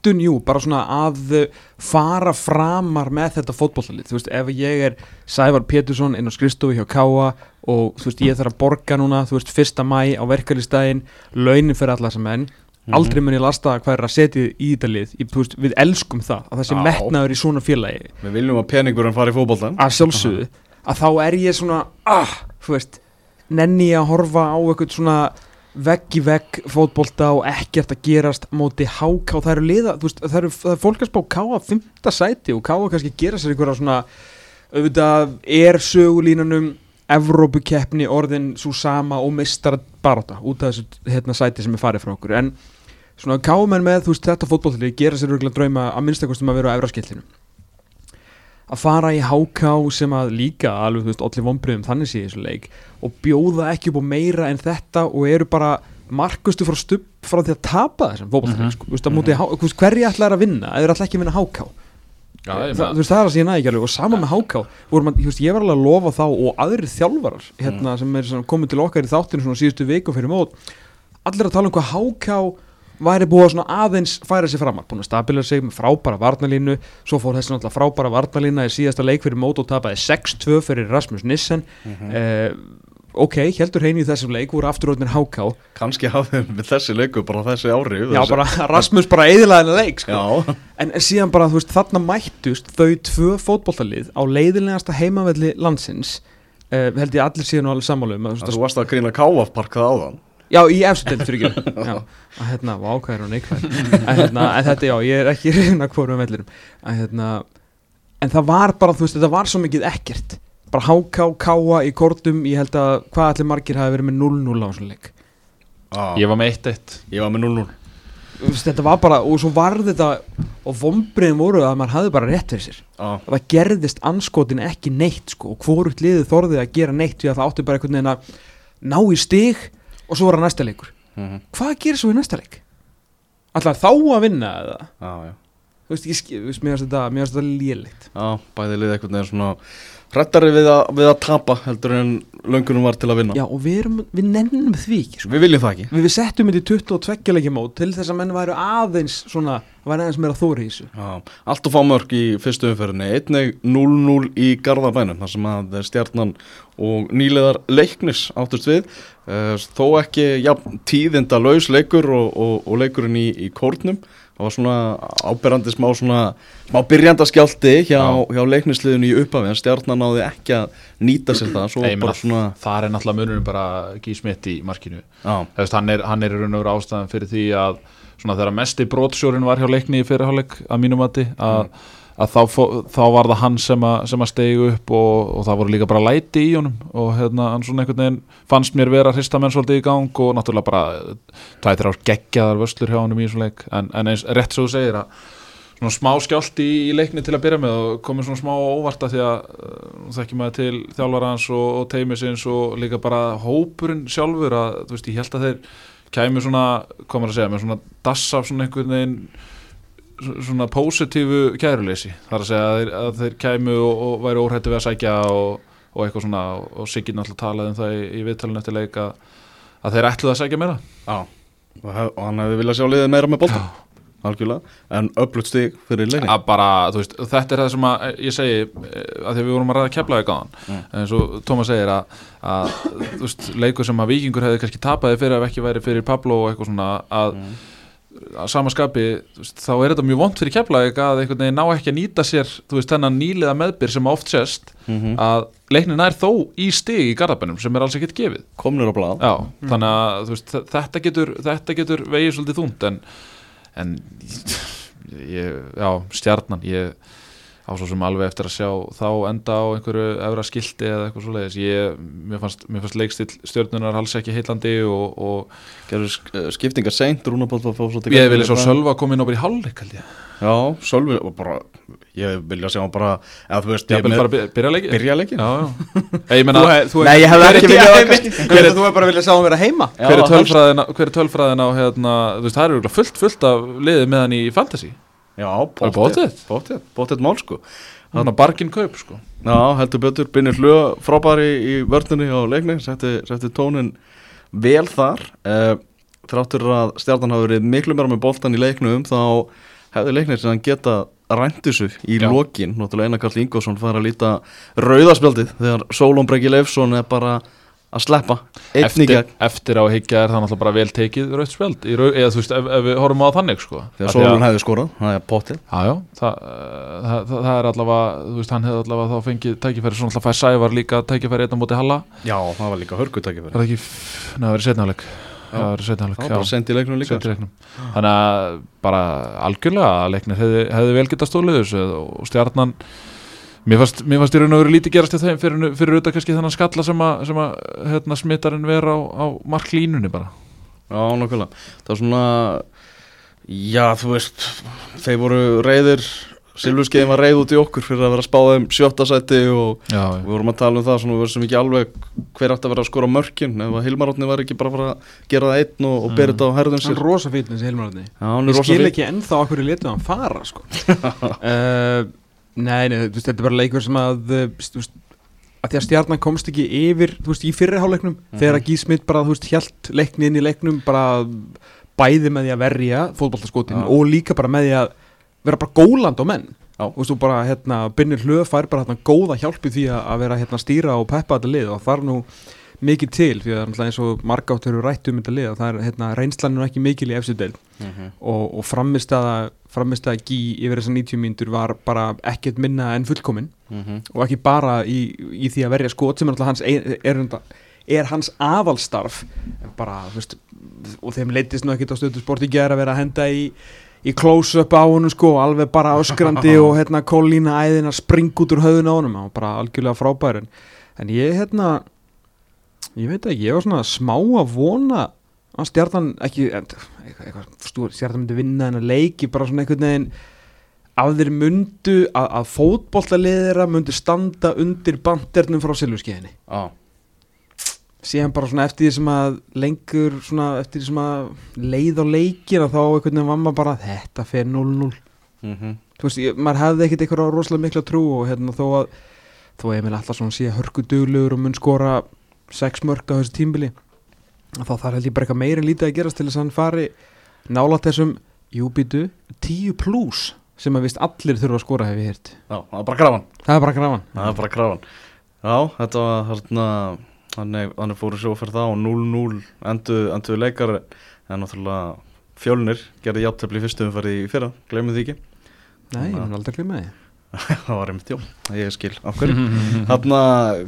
skemmtun, jú, bara svona að uh, fara framar með þetta fótbollalið, þú veist, ef ég er Sævar Pétursson inn á skrifstofu hjá Káa og þú veist, ég þarf að borga núna þú veist, fyrsta mæ á verkalistæðin launin fyrir alla þessa menn aldrei mun ég lasta hvað er að setja í þetta lið. Ég, veist, við elskum það, að það sé metnaður í svona félagi. Við viljum að peningurinn fari í fótboltan að sjálfsögðu. Að þá er ég svona ah, þú veist, nenni ég að horfa á eitthvað svona vegg í vegg fótbolta og ekkert að gerast móti háká, það eru liða veist, það eru, er fólk að spá káa fymta sæti og káa kannski gera sér einhverja svona auðvitað er sögulínunum Evrópukeppni orðin svo sama og mistar baráta út af þessu hérna, sæti sem er farið frá okkur. En svona káumenn með þú veist þetta fótbollið gera sér örgulega drauma að minnstakostum að vera á efraskillinu að fara í háká sem að líka alveg þú veist allir vonbriðum þannig sé þessu leik og bjóða ekki upp á meira en þetta og eru bara markustu frá stupp frá því að tapa þessum fótbollið sko, þú veist, að móti, þú veist, hverju ætlaði að vinna? Eða ætla ekki að vinna háká. Já, Þa, þú veist, það er að sé næ ekki alveg og sama með háká. Þú veist, ég var alveg að lofa þá og aðrir þjálfarar hérna, sem er komið til okkar í þáttinu svona síðustu viku fyrir mót allir að tala um hvað háká væri búið að svona aðeins færa sér framar. Búin að stabila sig með frábæra varnalínu svo fór þessi náttúrulega frábæra varnalína í síðasta leik fyrir mót og tapaði 6-2 fyrir Rasmus Nissen. Eh, ok, heldur heini í þessum leik voru afturrótnir háká Kanski hafðum við þessi leiku bara þessi ári já, bara Rasmus bara eðilaði henni leik sko. Já, En síðan bara, veist, þarna mættust þau tvö fótboltalið á leiðilegasta heimavelli landsins. Uh, held ég allir síðan og alveg sammálum þú varst að grína Káaf park það áðan Já, í efstudeld fyrir ekki. Já, að hérna, vákæður og neikvæður en, hérna, en þetta, já, ég er ekki reyna hvorum vellirum að, hérna, En það var bara, þú veist, þetta var svo mikið ekkert. Bara háká, káa í kortum ég held að hvað allir margir hafi verið með 0-0 á svona leik. Ah, Ég var með 1-1 Ég var með 0-0 þú veist, þetta var bara, og svo var þetta og vombriðin voru að maður hafði bara rétt fyrir sér. Já, það gerðist anskotin ekki neitt sko, og hvorugt liðið þorðið að gera neitt því að það átti bara einhvern veginn að ná í stig og svo var það næsta leikur mhm, hvað gerir svo í næsta leik? Alltaf þá að vinna eða? já, já Þú veist, ég mér finnst þetta, þetta lélegt Já, bæði liðið einhvern veginn svona hrættari við við að tapa heldur en löngunum var til að vinna. Já, og við, erum, við nennum því ekki sko. Við viljum það ekki. Við, við settum þetta í 22 leikja mót til þess að menn væru aðeins svona, væri aðeins meira þóri í þessu. Já, allt og fá mörg í fyrstu umferðinni. Einnig 0-0 í Garðabænum þar sem að stjarnan og nýleðar leiknis áttust við. Uh, þó ekki ja, tíðinda laus leikur og, og, og leikurinn í, í kórnum það var svona áberandi smá svona smá byrjandaskjálti hjá, Já. hjá leiknisliðinu í upphafi en stjarnan náði ekki að nýta sér það. Bara svona Það er náttúrulega munurinn bara Gí Smith í markinu. Hefst, hann, er, er í raun og veru ástæðan fyrir því að svona þegar mesti brotsjórin var hjá leikni í fyrirháleik að mínum mati að, að þá, fó, þá var það hann sem að, sem að stegi upp og, og það voru líka bara læti í honum og hérna hann svona einhvern veginn fannst mér vera hrista menn svolítið í gang og náttúrulega bara tættir ár geggjaðar vöslur hjá honum í svona leik. En, en eins rétt svo þú segir að svona smá skjált í, í leikni til að byrja með og komið svona smá óvarta því að uh, þekkjum maður til þjálfara hans og, og teimisins og líka bara hópurinn sjálfur að þú veist ég held að þeir kæmi svona, maður að segja, með svona dass af svona einhvern veginn svona pósitífu kæruleysi. Þar að segja að þeir, að þeir kæmu og, og væri óhrættu við að sækja og, og eitthvað svona og, og Siggi náttúrulega talaði um það í, í viðtalinu eftir leik að, að þeir ætluðu að sækja meira. Já. Og, og hann hefði viljað sjá liðið meira með bolta algjörlega, en öflugt stig fyrir leikin að bara, þú veist, þetta er það sem að ég segi, eh, að því að við vorum að ræða keflaði gáðan, Mm. en svo Tómas segir að, að þú veist, leikur sem að vikingur hefði kannski tapaði fyrir ef ekki væri fyrir Pablo og eitthvað svona að, að sama skapi, þú veist, þá er þetta mjög vond fyrir keflaði að einhvern veginn ná ekki að nýta sér, veist, þennan nýliða meðbyr sem oft sést, Mhm. að leiknin er þó í stig í garðabænum sem er alls ekkert gefið. Komnir á blað. Já, þannig að veist, þe- þetta getur, þetta getur vegið svolítið þungt en, en ég, já, stjarnan ég á svo sem alveg eftir að sjá þá enda á einhverju efra skilti eða eitthvað svo leiðis ég, mér fannst, mér fannst leikstill stjörnunar alls ekki heillandi og, og gerur sk- eh, skiptingar seint Rúnabótt var að fá svolítið ég vilja svo Sölva koma inn og bara í ég. Já, Sölvi og bara, ég vilja sjá bara eða þú veist, ég vil með- bara by- byrja leiki byrja leikin já, já. ég meina, Nei, ég hefði ekki viljað þú er bara að vilja sjá hann vera heima? Hver er tölfræðin, á- er á hérna, þú veist, það eru fullt, fullt af liðið með hann í fantasy Já, bóttið? Bóttið, bóttið mál sko. Þannig að bargin kaup sko. Já, heldur betur, Binnir Hljö frábæri í vörnunni á leikni setti, setti tónin vel þar. Uh, þráttur að stjarnan hafi verið miklu meira með boltan í leiknum þá hefði leiknir sem hann geta rænt þessu í Já. lokin. Náttúrulega Einar Karl Ingvarsson fara að líta rauðaspjaldið þegar Sólón Breki Leifsson er bara að sleppa eftir, eftir á higgja er það náttúrulega bara vel tekið rautt spjald í rau, eða þú veist, ef, ef við horfum á þannig sko. Þegar Sólón hefði skorað, það er pottið Já, já, það, það, það, það er allavega, þú veist, hann hefði allavega þá fengið tækifæri, svona alltaf fær Sævar líka tækifæri einn á móti Halla, Já, það var líka hörkutækifæri er það ekki, neða, það verið setnaðleik, Já. það var bara sent í leiknum líka. Sent í leiknum. Þannig að bara algjörlega leiknir hefði, hefði vel getað stólið þessu og stjarnan, mér fannst, mér fannst í raun og veru lítið gerast í þeim fyrir, fyrir auðvitað kannski þennan skalla sem að, sem að hérna, smittarinn vera á, á marklínunni bara. Já, nokkulega. Það er svona, já, þú veist, þeir voru reyðir, Silvurskeiðin var reyð út í okkur fyrir að vera að spáða um sjötta sæti og Já, við vorum að tala um það svona, við verum ekki alveg hver átti að vera að skora mörkin, ef að Hilmarótni var ekki bara að fara að gera það einn og, og bera þetta á herðum Hann sér. er rosa fítn þessi Hilmararni Já, hann er Ég rosa skil fín. ekki ennþá okkur í letu hann fara sko. Nei, nei, þú veist, þetta er bara leikur sem að uh, þú veist, að því að stjarnan komst ekki yfir þú veist, í fyrri hálfleiknum þegar að Gísmit bara, þú veist, hjælt leikni inn í leiknum bara bæði með því að verja fótballtaskotin og líka bara með því að vera bara góland á menn. Já. Þú veist, þú bara, hérna, Binnir Hlöð fær bara hérna góða hjálpi því að, vera hérna stýra og peppa þetta lið og það er nú mikið til því að eins og margáttur eru rætt um þetta lið og það er, hérna, reynslan er nú ekki mikil í efstu del Mhm. og, og framistæða framistæða gí yfir þessar 90 mínútur var bara ekkert minna en fullkomin Mhm. og ekki bara í, í því að verja skot sem er hans, er, er, er hans aðalstarf en bara, veist, og þeim leittist nú ekkert á stöðu sport í gera að vera að henda í í close-up á honum sko alveg bara öskrandi og hérna kólína æðina spring út úr höfðun á honum var bara algjörlega frábær en, en ég hérna ég veit ekki, ég var svona smá að vona að stjarnan ekki stjarnan myndi vinna en að leiki bara svona einhvern veginn að þeir myndu að, að fótbollaliðira myndu standa undir bandernum frá silfurskeiðinni. Já, síðan bara svona eftir því sem að lengur svona eftir því sem að leið á leikin og þá einhvern veginn var maður bara þetta fer 0-0 mhm. Þú veist, ég, maður hefði ekkert eitthvað rosalega mikla trú og hérna þó að þó að Emil Allarsson sé hörku duglegur og mun skora sex mörg á þessu tímbili þá þarf held ég bara eitthvað meira en lítið að gerast til þess að hann fari nála þessum júbítu 10 plus sem að vist allir þurfa að skora hef ég hýrt Já, það var bara grafan það er bara grafan Það er bara krafan. Já, þetta var þarna Þannig, þannig fóru fyrir það og 0-0 enduðu endu leikar en náttúrulega fjölnir gerði játtöfli í fyrstu umferði í fyrra, glemum því ekki. Nei, ég mun aldrei því það var einmitt, já, ég skil hverju? Þarna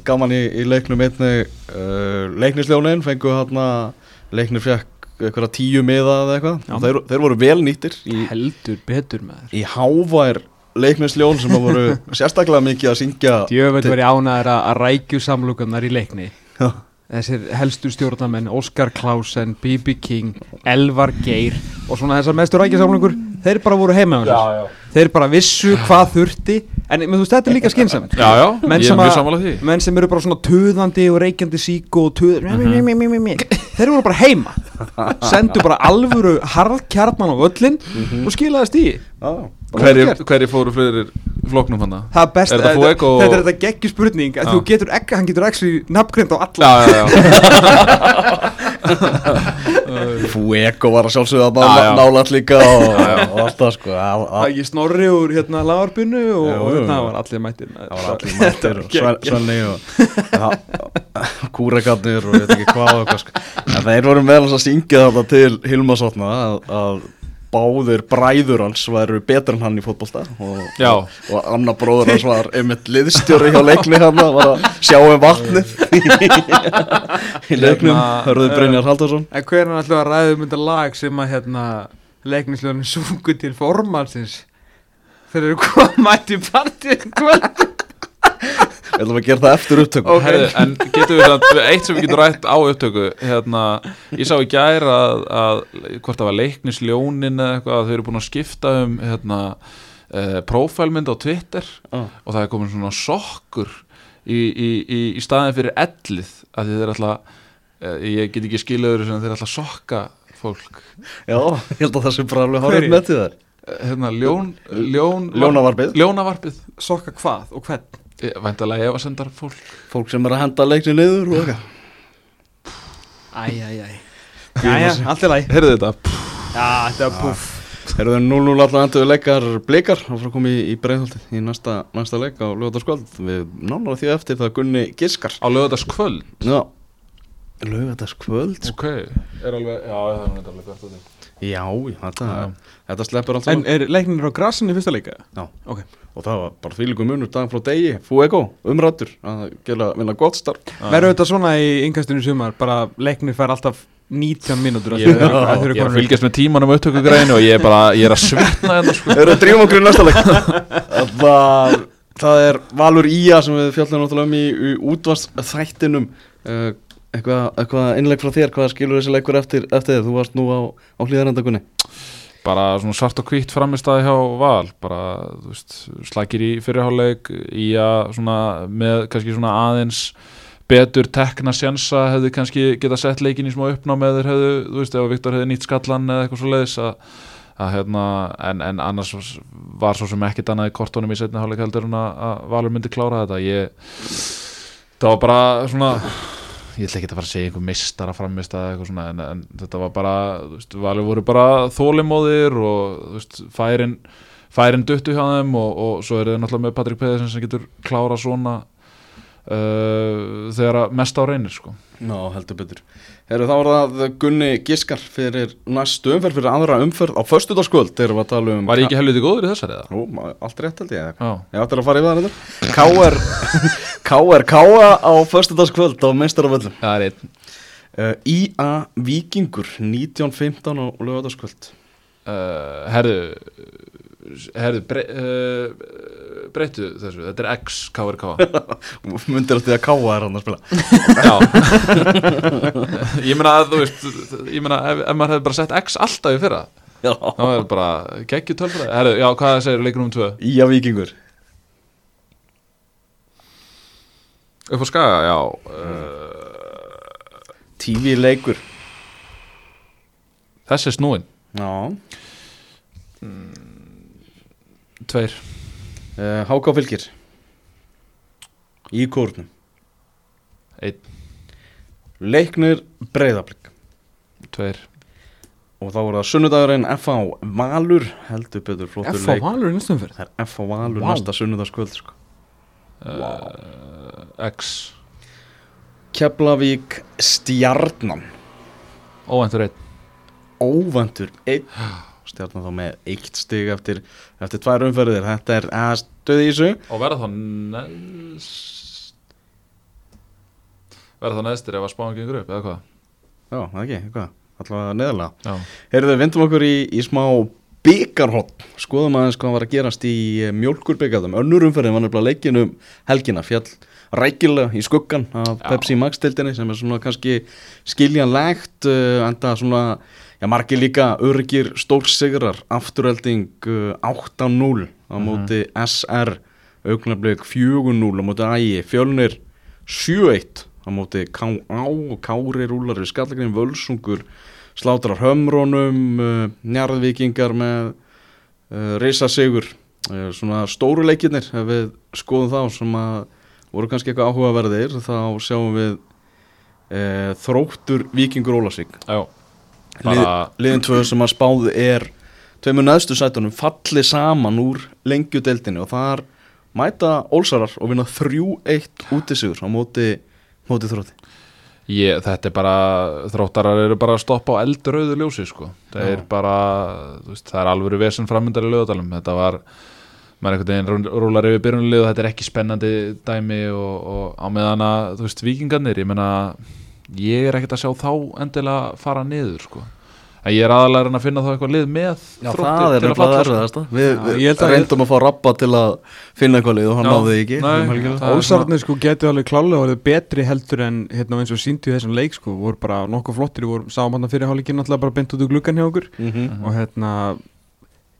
gaman í, í leiknum einni uh, leiknisljónin fengu þarna leiknir fekk eitthvað tíu miða eða eitthvað. Þeir, þeir voru vel nýttir í, heldur betur með í hávær leiknisljón sem að voru sérstaklega mikið að syngja Djöfell var ég ánæður að, rækju samlugunar í leikni. Já. Þessir helstu stjórnarmenn Óskar Klausen, B.B. King Elvar Geir og svona þessar mestu rækju samlugur þeir bara voru heima á sér. Já þeir bara vissu hvað þurfti en þú veist, þetta er líka skynnsamt Já, já, menn ég er mjög að, sammála því. menn sem eru bara svona töðandi og reykjandi sík og töðandi þeir voru bara heima. Sendu bara alvöru harðkjarnan á völlin og skilaði stíi Já, Hverjir hverjir fóru fyrir floknum hann? það er best Er þetta að- Fuego þetta er og- þetta geggjur spurning að þú getur ekki, hann getur ekki nafngrind á alla. Já, já, já Fuego var að sjálfsögða að Já, já. nála, nála líka og, og allt það sko. Það, Það ekki snorri úr hérna lagarpinu og, hérna var allir mættir. Það var allir mættir og Sven- Svenni og kúrekarnir og ég veit ekki hvað og eitthvað sko. en þeir voru meðal að syngja þetta til Hilmasotna að, að báðir bræður hans væru betur en hann í fótbolta. Og, og, og annar bróður hans var einmitt liðstjóri hjá leikni hann var að sjá um vatnið. Í leiknum Hérna, hörðu Brynjar Haldarsson En hvernig ætlum við að ræða um þetta lag sem að hérna leiknisljónin sungu til formansins þeir eru komað í partíð kvöld Við ætlum að gera það eftir upptökum Ok. Herðu, en getum við það, eitt sem við getum rætt á upptöku? Hérna, ég sá í gær að, að hvort það var leiknisljónin eða eitthvað að þau eru búin að skipta um hérna, uh, prófælmynd á Twitter Ah. og það er komin svona sokkur í, í, í, í staðin fyrir ellið að þið er alltaf uh, ég get ekki skilaður sem þeir alltaf sokka fólk. Já, ég held að það sem bara alveg hárið með til þær Eh, hérna, ljón, ljón Ljónavarpið. ljónavarpið. Sokka hvað og hvern væntalega ef að sendar fólk. Fólk sem er að henda leikni niður og eitthvað Æ, æ, æ Jæja, allt er læg heyrðu þetta? Já, þetta er puff. Erum við 0-0 alltaf endur leikar blikar og frá komið í, í breiðholtið í næsta, næsta leik á lögataskvöld við nánar því eftir það Gunni Giskar. Á lögðarskvöld Já. Lögataskvöld ok, er alveg, já það er alveg gott að því. Já, þetta, Já. Þetta sleppur allt En saman. er leiknir á grassinu í fyrsta leika? Já. Ok. Og það var bara fylgum munur dag frá degi. Fuego, umrættur að gera vinna gott starf. Verður þetta svona í yngastinu sumar bara leiknir fær alltaf 19 mínútur. Ég, ég, ég er að fylgjast með tímanum upptökugræðinu og ég er bara, ég er að svitna þetta sko. Erum við drífum okkur í næsta leik? Það, það er Valur Ía sem við fjallum náttúrulega um í, í útvast þættinum uh, eitthvað, eitthvað innleik frá þér? Hvað skilur þessi leikur eftir, eftir þú varst nú á, á hlýðarendakunni bara svona svart og hvítt framistæði hjá Val bara, veist, slækir í fyrirháleik í að svona með kannski svona aðeins betur tekna sjansa hefði kannski geta sett leikin í smá uppnám eða hefðu, þú veist, ef Viktor hefði nýtt skallan eða eitthvað svo leiðis að, að hérna, en, en annars var svo sem ekkit annað í kortónum í setni hálfleik heldur en að Valur myndi klára þetta. Ég, það var bara svona ég ætla ekki að fara að segja einhver mistara framist eða eitthvað svona en, en þetta var bara, þú veist, valið voru bara þólimóðir og þú veist, færin færin duttu hjá þeim og, og svo er það náttúrulega með Patrik Pedersen sem getur klára svona uh, þegar mest á reynir sko. Ná, heldur betur Heru, þá er það Gunni Giskar fyrir næstu umferð fyrir aðra umferð á föstudagskvöld erum við að tala um Var ég ekki helviti góður í þessari eða? Ú, ma- allt rétt held ég Já, Ég ætti að fara í það þetta K.R. K.A. á föstudagskvöld á meistaraföllum það er einn I.A. Víkingur 1915 á lögataskvöld uh, Herðu herðu, bre, uh, breyttu þessu, þetta er X KRK Mundir að því að káa er hann að spila. Já. Ég meina að þú veist Ég meina ef, ef maður hefði bara sett X alltaf í fyrra Já. þá er bara geggjur tölfræði. Herðu, já, hvað segir leikur um tvö? Ía vikingur Upp á skaga, já uh, TV leikur. Þessi er snúin Já Tveir. Uh, Háká fylgir Í kórnum. Einn, Leiknir breyðablík tveir. Og þá voru það sunnudagurinn F.A. Valur Heldur betur flottur leik. Valur í næstum fyrir Það er F.A. Valur Vá. næsta sunnudagskvöld sko. uh, X. Keflavík Stjarnan. Óvæntur einn. Óvandur einn Stjarnan þá með eitt stig eftir, eftir tvær umferðir. Þetta er að stöði í þessu. Og verða þá neðst Verða þá neðstir ef að spáðan gengur upp, eða hvað? Já, það ekki, eitthvað. Allavega neðalega Heyrðu, vindum okkur í, í smá byggarhótt Skoðum aðeins hvað var að gerast í mjölkurbyggarðum Önnur umferðin var nefnilega leikinum helgina. Fjall rækilega í skuggan af Já. Pepsi Max-dildinni sem er svona kannski skiljanlegt uh, enda svona, já margir líka örgir stórsigrar, afturhelding uh, 8-0 á móti SR augnablik 4-0 á móti Ægi, Fjölnir 7-1 á móti K.A. Kári rúlari Skallagrin Völsungur slátrar hömrónum uh, njarðvíkingar með uh, reysa sigur svona stóru leikirnir ef við skoðum þá sem að voru kannski eitthvað áhugaverðir þá sjáum við uh, þróttur Víkingur Ólasvík já liðin tvö sem að spáðu er tveimur neðstu sætunum falli saman úr lengjudeldinni og þar mæta Ólsarar og vinna 3-1 útisigur á móti, móti þrótti ég, þetta er bara Þróttarar eru bara að stoppa á eldröðu ljósi sko. Það Já. er bara veist, Það er alvöru vesen framöndar í lögadalum Þetta var maður einhvern veginn rú- rúlar yfir byrjunulegu þetta er ekki spennandi dæmi og, og á meðan að, þú veist, vikingarnir ég meina, ég er ekkert að sjá þá endilega fara niður, sko. En ég er aðalega að reyna að finna þá eitthvað lið með Já, það er að falla, sko. erfiðasta. Við, Já, við að- reyndum að fá rappa til að finna eitthvað lið og hann náði því ekki. það er Ólsararnir sko getur alveg klálega orðið betri heldur en hérna eins og síndu í þessum leik sko voru bara nokkuð flottir, voru sáum hann fyrir hálfleikin náttúrulega bara beint út úr gluggan hjá okkur. Mhm. og hérna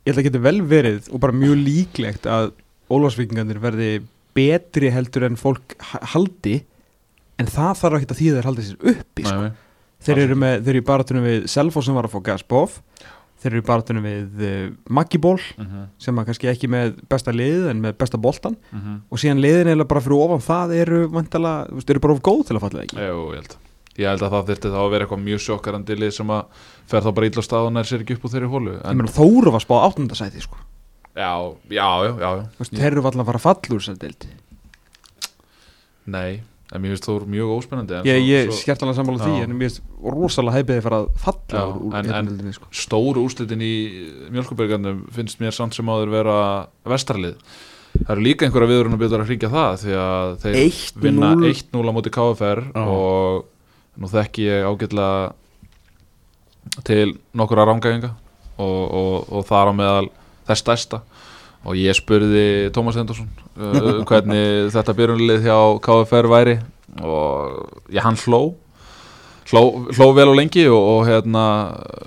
ég held að geta vel verið og bara mjög líklegt að Ólfarsvíkingarnir verði betri heldur en fólk ha- haldi en það þarf ekki að því að þeir haldi sér uppi sko. Nei, nei. þeir eru, með, þeir eru í baratunum við Selfoss sem var að fá Gasbof þeir eru í baratunum við uh, Maggiból Mhm, sem að kannski ekki með besta liðið en með besta boltan mhm. og síðan liðin eða bara fyrir ofan það eru vantala, eru bara of góð til að falla ekki? Jú, ég held Ég held að það þyrfti þá að vera eitthvað mjög sjokkarandi lið sem að fer þá bara illa á stað og nær sér ekki upp úr þeirri hólu en, meina Þóru var spáð áttundasæti sko. já, já, já, já, þeir eru alltaf að fara að falla úr þessar deild. Nei, en mér finnst þú mjög óspennandi en ég, svo- ég svo- skert alveg sammála því en mér finnst rosalega hæpiði að fara að falla Já, úr, en- en- sko. stóru úrslitin í mjölkubergarnum finnst mér samt sem áður vera vestarlið það eru líka einhverja viðurinn að byrja að hringja það því að þeir 1-0. vinna 1-0 á móti KFR Já. og nú þekki ég ágætlega til nokkura rángæfinga og, og, og þar á meðal þess stærsta og ég spurði Tómas Endursson uh, hvernig þetta byrjunlið hjá KFR væri. Og ég hann hló. Hló, hló vel og lengi og, og, hérna,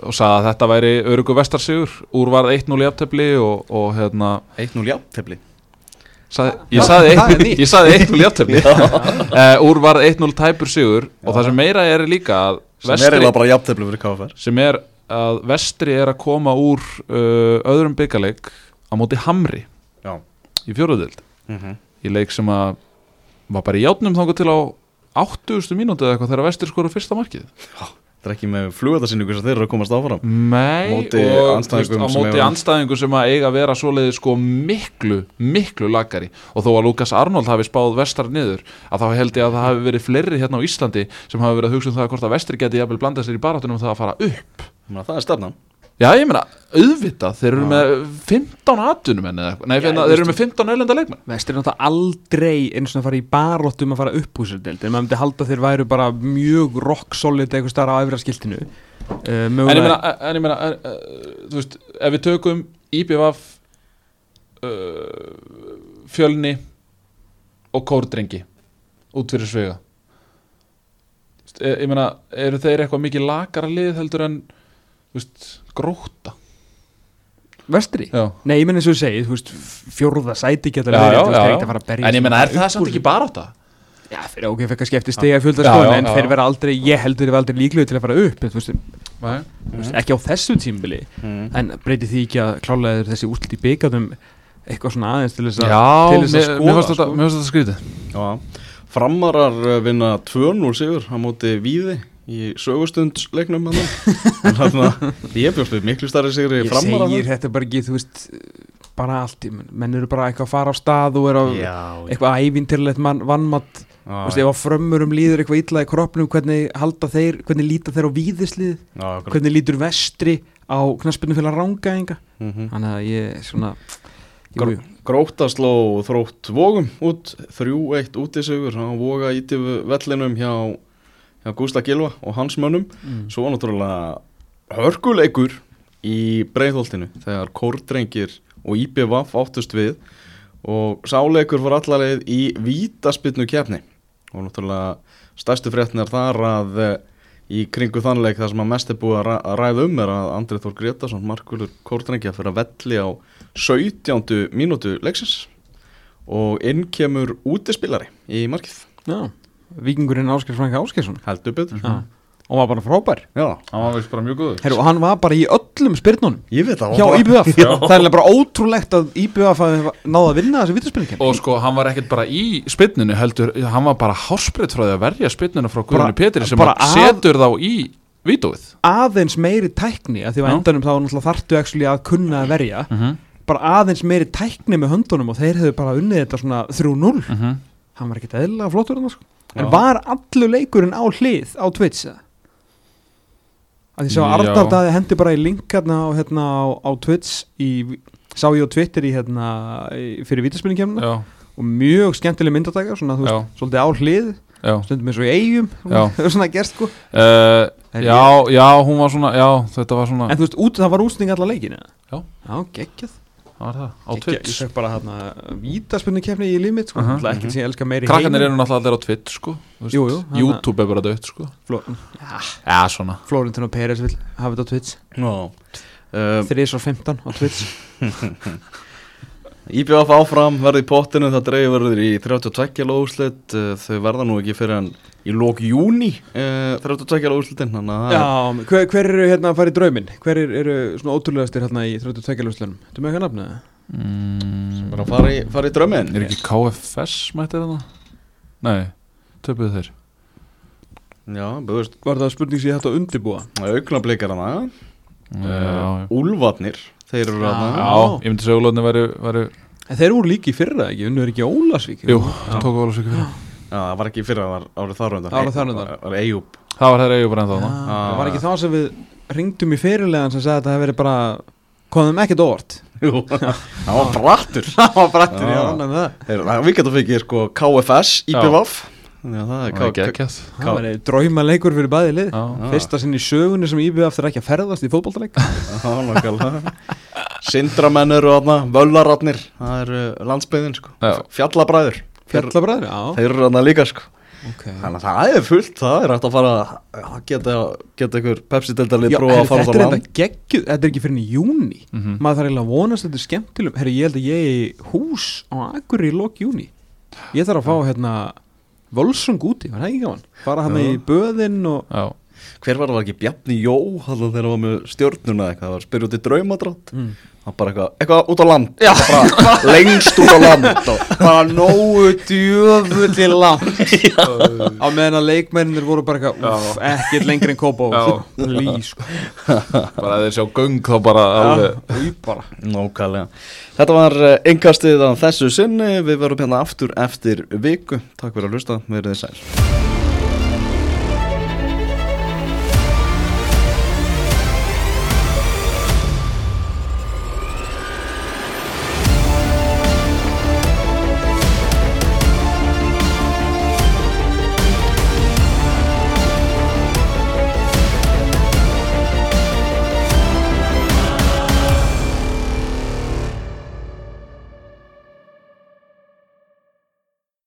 og sagði að þetta væri örugu vestarsigur úr varð 1-0 í aftöfli og, og hérna 1-0 jafntefli? Sagði, ég sagði 1-0 ég sagði 1-0 í aftöfli uh, úr varð 1-0 tæpur sigur. Og það sem meira er líka að sem er eiginlega bara jafntefli fyrir KFR sem er að vestri er að koma úr uh, öðrum byggarleik á móti Hamri Já. í fjóruðild mm -hmm. í leik sem að var bara í játnum þangað til á 80. mínútu eða eitthvað þegar vestri skora fyrsta markið Það er ekki með flugöldasinningu sem þeir eru að komast áfram Nei, Móti og andstæðingum þú veist, á móti anstæðingum sem að eiga að vera svoleiði sko miklu, miklu lagari og þó að Lukas Arnold hafi spáð vestar niður að þá held ég að það hafi verið fleiri hérna á Íslandi sem hafi verið að hugsa um það hvort að vestri geti jafnvel blandað sér í baratunum það að fara upp Það er stefnan Já, ég meina, auðvitað, þeir eru með 15 atunum en eða eitthvað, nei, Já, þeir eru með 15 eilenda leikmenn. Vestir er náttúrulega aldrei eins og að fara í baróttum að fara upp úr sér deild. En maður myndi halda þeir væru bara mjög rock solid eitthvað starra á efra skiltinu. Uh, En ég meina, en ég meina, en, uh, þú veist, ef við tökum IBVF uh, fjölni og kórdrengi út fyrir svega ég, ég meina, eru þeir eitthvað mikið lakara lið heldur en þú veist, gróta Vestri? já, Nei, ég menn eins og þú segið, þú veist, fjórða sæti geta já, verið, já, þú veist, já, þeir ekkert að fara að berja en ég meina, er það samt ekki bara átta? Já, fyrir ok, fekk að skipti stiga fjölda Já, sko, já, en já, þeir já. vera aldrei, ég heldur þeir vera aldrei líklega til að fara upp, þú veist, ekki á þessu tímbili, Mm. en breyti því ekki að klálega þeir þessi úrslit í byggatum eitthvað svona aðeins til þess að, Já, til þess að mér, skoða, mér fannst þetta, sko. mér fannst þetta skrítið Já, framarar vinna 2-0 sigur á móti Víði í sögustundsleiknum hann en þarna, ég bjóst við miklu starri sigri Ég framarar segir þetta bara ekki, þú veist, bara allt, í- menn eru bara eitthvað að fara á stað og eru á Já, eitthvað ævintilegt mann, vannmatt, þú veist, ef að frömmurum líður eitthvað illa í kroppnum, hvernig halda þeir, hvernig líta þeir á víðislið, já, hvernig lítur vestri á knaspinu fyrir rángaðinga, Mhm. þannig að ég svona, Gr jú. Gróta sló þrótt vógum út 3-1 út í sigur á voga íti vellinum hjá, hjá Gústa Gilva og hans mönnum Mm. svo var náttúrulega hörkuleikur í breiðholtinu þegar kórdrengir og IBVF áttust við og sáleikur fór allarleið í vítaspinnu kefni og náttúrulega stærstu fréttin er þar að eh, í kringu þannleik það sem að mest er búið að ræ- að ræða um er að Andrið Þór Gretarsson, markulur kórdrengja fyrir að velli á 17. mínútu leiksins og inn kemur útispilari í markið Já, vikingurinn Áskers Frank Áskersson heldur betur. Já. og var bara frábær. Já, hann var veist bara mjög góður. Heru, hann var bara í öllum spyrnunum. Ég veit það hjá var bara- IBF það er bara ótrúlegt að IBF hafi náða að vinna þessu vítaspilningi og sko, hann var ekkert bara í spinninu heldur, hann var bara hásbreytt frá því að verja spinninu frá Bara- Petri sem að setur þá í vítóið aðeins meiri tækni að því að endanum þá náttúrulega þarftu actually að kunna að verja. Mm -hmm. bara aðeins meiri tækni með höndunum og þeir hefðu bara unnið þetta svona 3-0 Mhm. Hann var ekkert eðlilega flottur hann sko. en var allur leikurinn á hlið á Twitch eða? að því sá að hendi bara í link hérna á, hérna á, á Twitch í, sá ég á Twitter í hérna í, fyrir vítaspilningkemna já, og mjög skemmtileg myndatækja svona þú veist, svolítið á hlið stundum eins og í eigum svona gerst sko. Uh, En já, já, hún var svona já, þetta var svona, en þú veist, út, það var útsning alla leikinu Já. já, geggjað var það, á. Twitch ég fekk bara hérna vítaspilni kefni í limit sko, uh ekki sem ég elska meiri krakkarnir eru náttúrulega allir á Twitch sko. Jú, jú, YouTube er bara dött sko. Fló, já, svona. Florentino Pérez vil hafa þetta á Twitch. Já. Uh, 3.15 á Twitch. IBF áfram verði í pottinu það dreifir verður í 32 lóðslit þau verða nú ekki fyrir en í lók júni uh, 32 lóðslitin þannig að það Já, hver, hver eru hérna að fara í drauminn? Hver eru, eru svona ótrúlegastir hérna í 32 lúslunum? Þú með eitthvað nafnið? mm, er að fara í, fara í drömmin er ekki KFS mættir það? nei, töpuðu þeir Já, þú veist, Var það spurning sem ég hætti að undibúa? augnablikar hana já, já. Úlfarnir, þeir eru hana já, ég myndi Ólóðni væri, væri En þeir voru líki í fyrra ekki, unnur ekki Ólasvík jú, tóku Ólóðsvík fyrir Já, það var ekki fyrra, það var árið þar undan Árið þar undan. Það var Eyjúb það var þeir eigu bara ennþá Já, þarna. Það var ekki þá sem við ringdum í fyrirlegan sem sagði að það hefði verið bara komum ekkert óvart. Jú, það var brattur. Það var brættur, Já. var annað með það. Þeir- það- Við getum fikið sko KFS, IBVF Já, það er það var K- geggjast Það var drauma leikur fyrir bæði lið. Já, Já. Fyrsta sinn í sögunni sem IBF þeir ekki að ferðast í Já, nákvæmlega. Sindramenn eru þarna, völlaratnir Það eru landsbyðin sko. Já. Fjallabræður Þeir, Fjallabræður, já. þeir eru þarna líka sko. Okay. Þannig að það er fullt, það er hægt að fara að geta, geta ykkur Pepsi-deltalið prófa að fara á er land þetta geggjuð, þetta er ekki fyrir í júni Mhm. maður þarf eiginlega að vonast þetta er skemmtilegum herri, ég held að ég er í hús á Akureyri í lok júni ég þarf að fá hérna Volsung úti, var það ekki gaman? Fara hann í böðinn og já, Hver var það? Ekki Bjarni Jó þegar það var með stjórnuna eitthvað? Það var í draumadrátt. Mm. Bara eitthvað, eitthvað út á land. Bara lengst út á land. Bara nógu djöfulli langt á meðan að leikmennir voru bara eitthvað ekkert lengri en Kópó Já. lí sko. Bara þeir sjá göng þá bara bara. Nákvæmlega. Þetta var engastið á þessu sinni. Við verum hérna aftur eftir viku. Takk fyrir að hlusta, verið þið sæl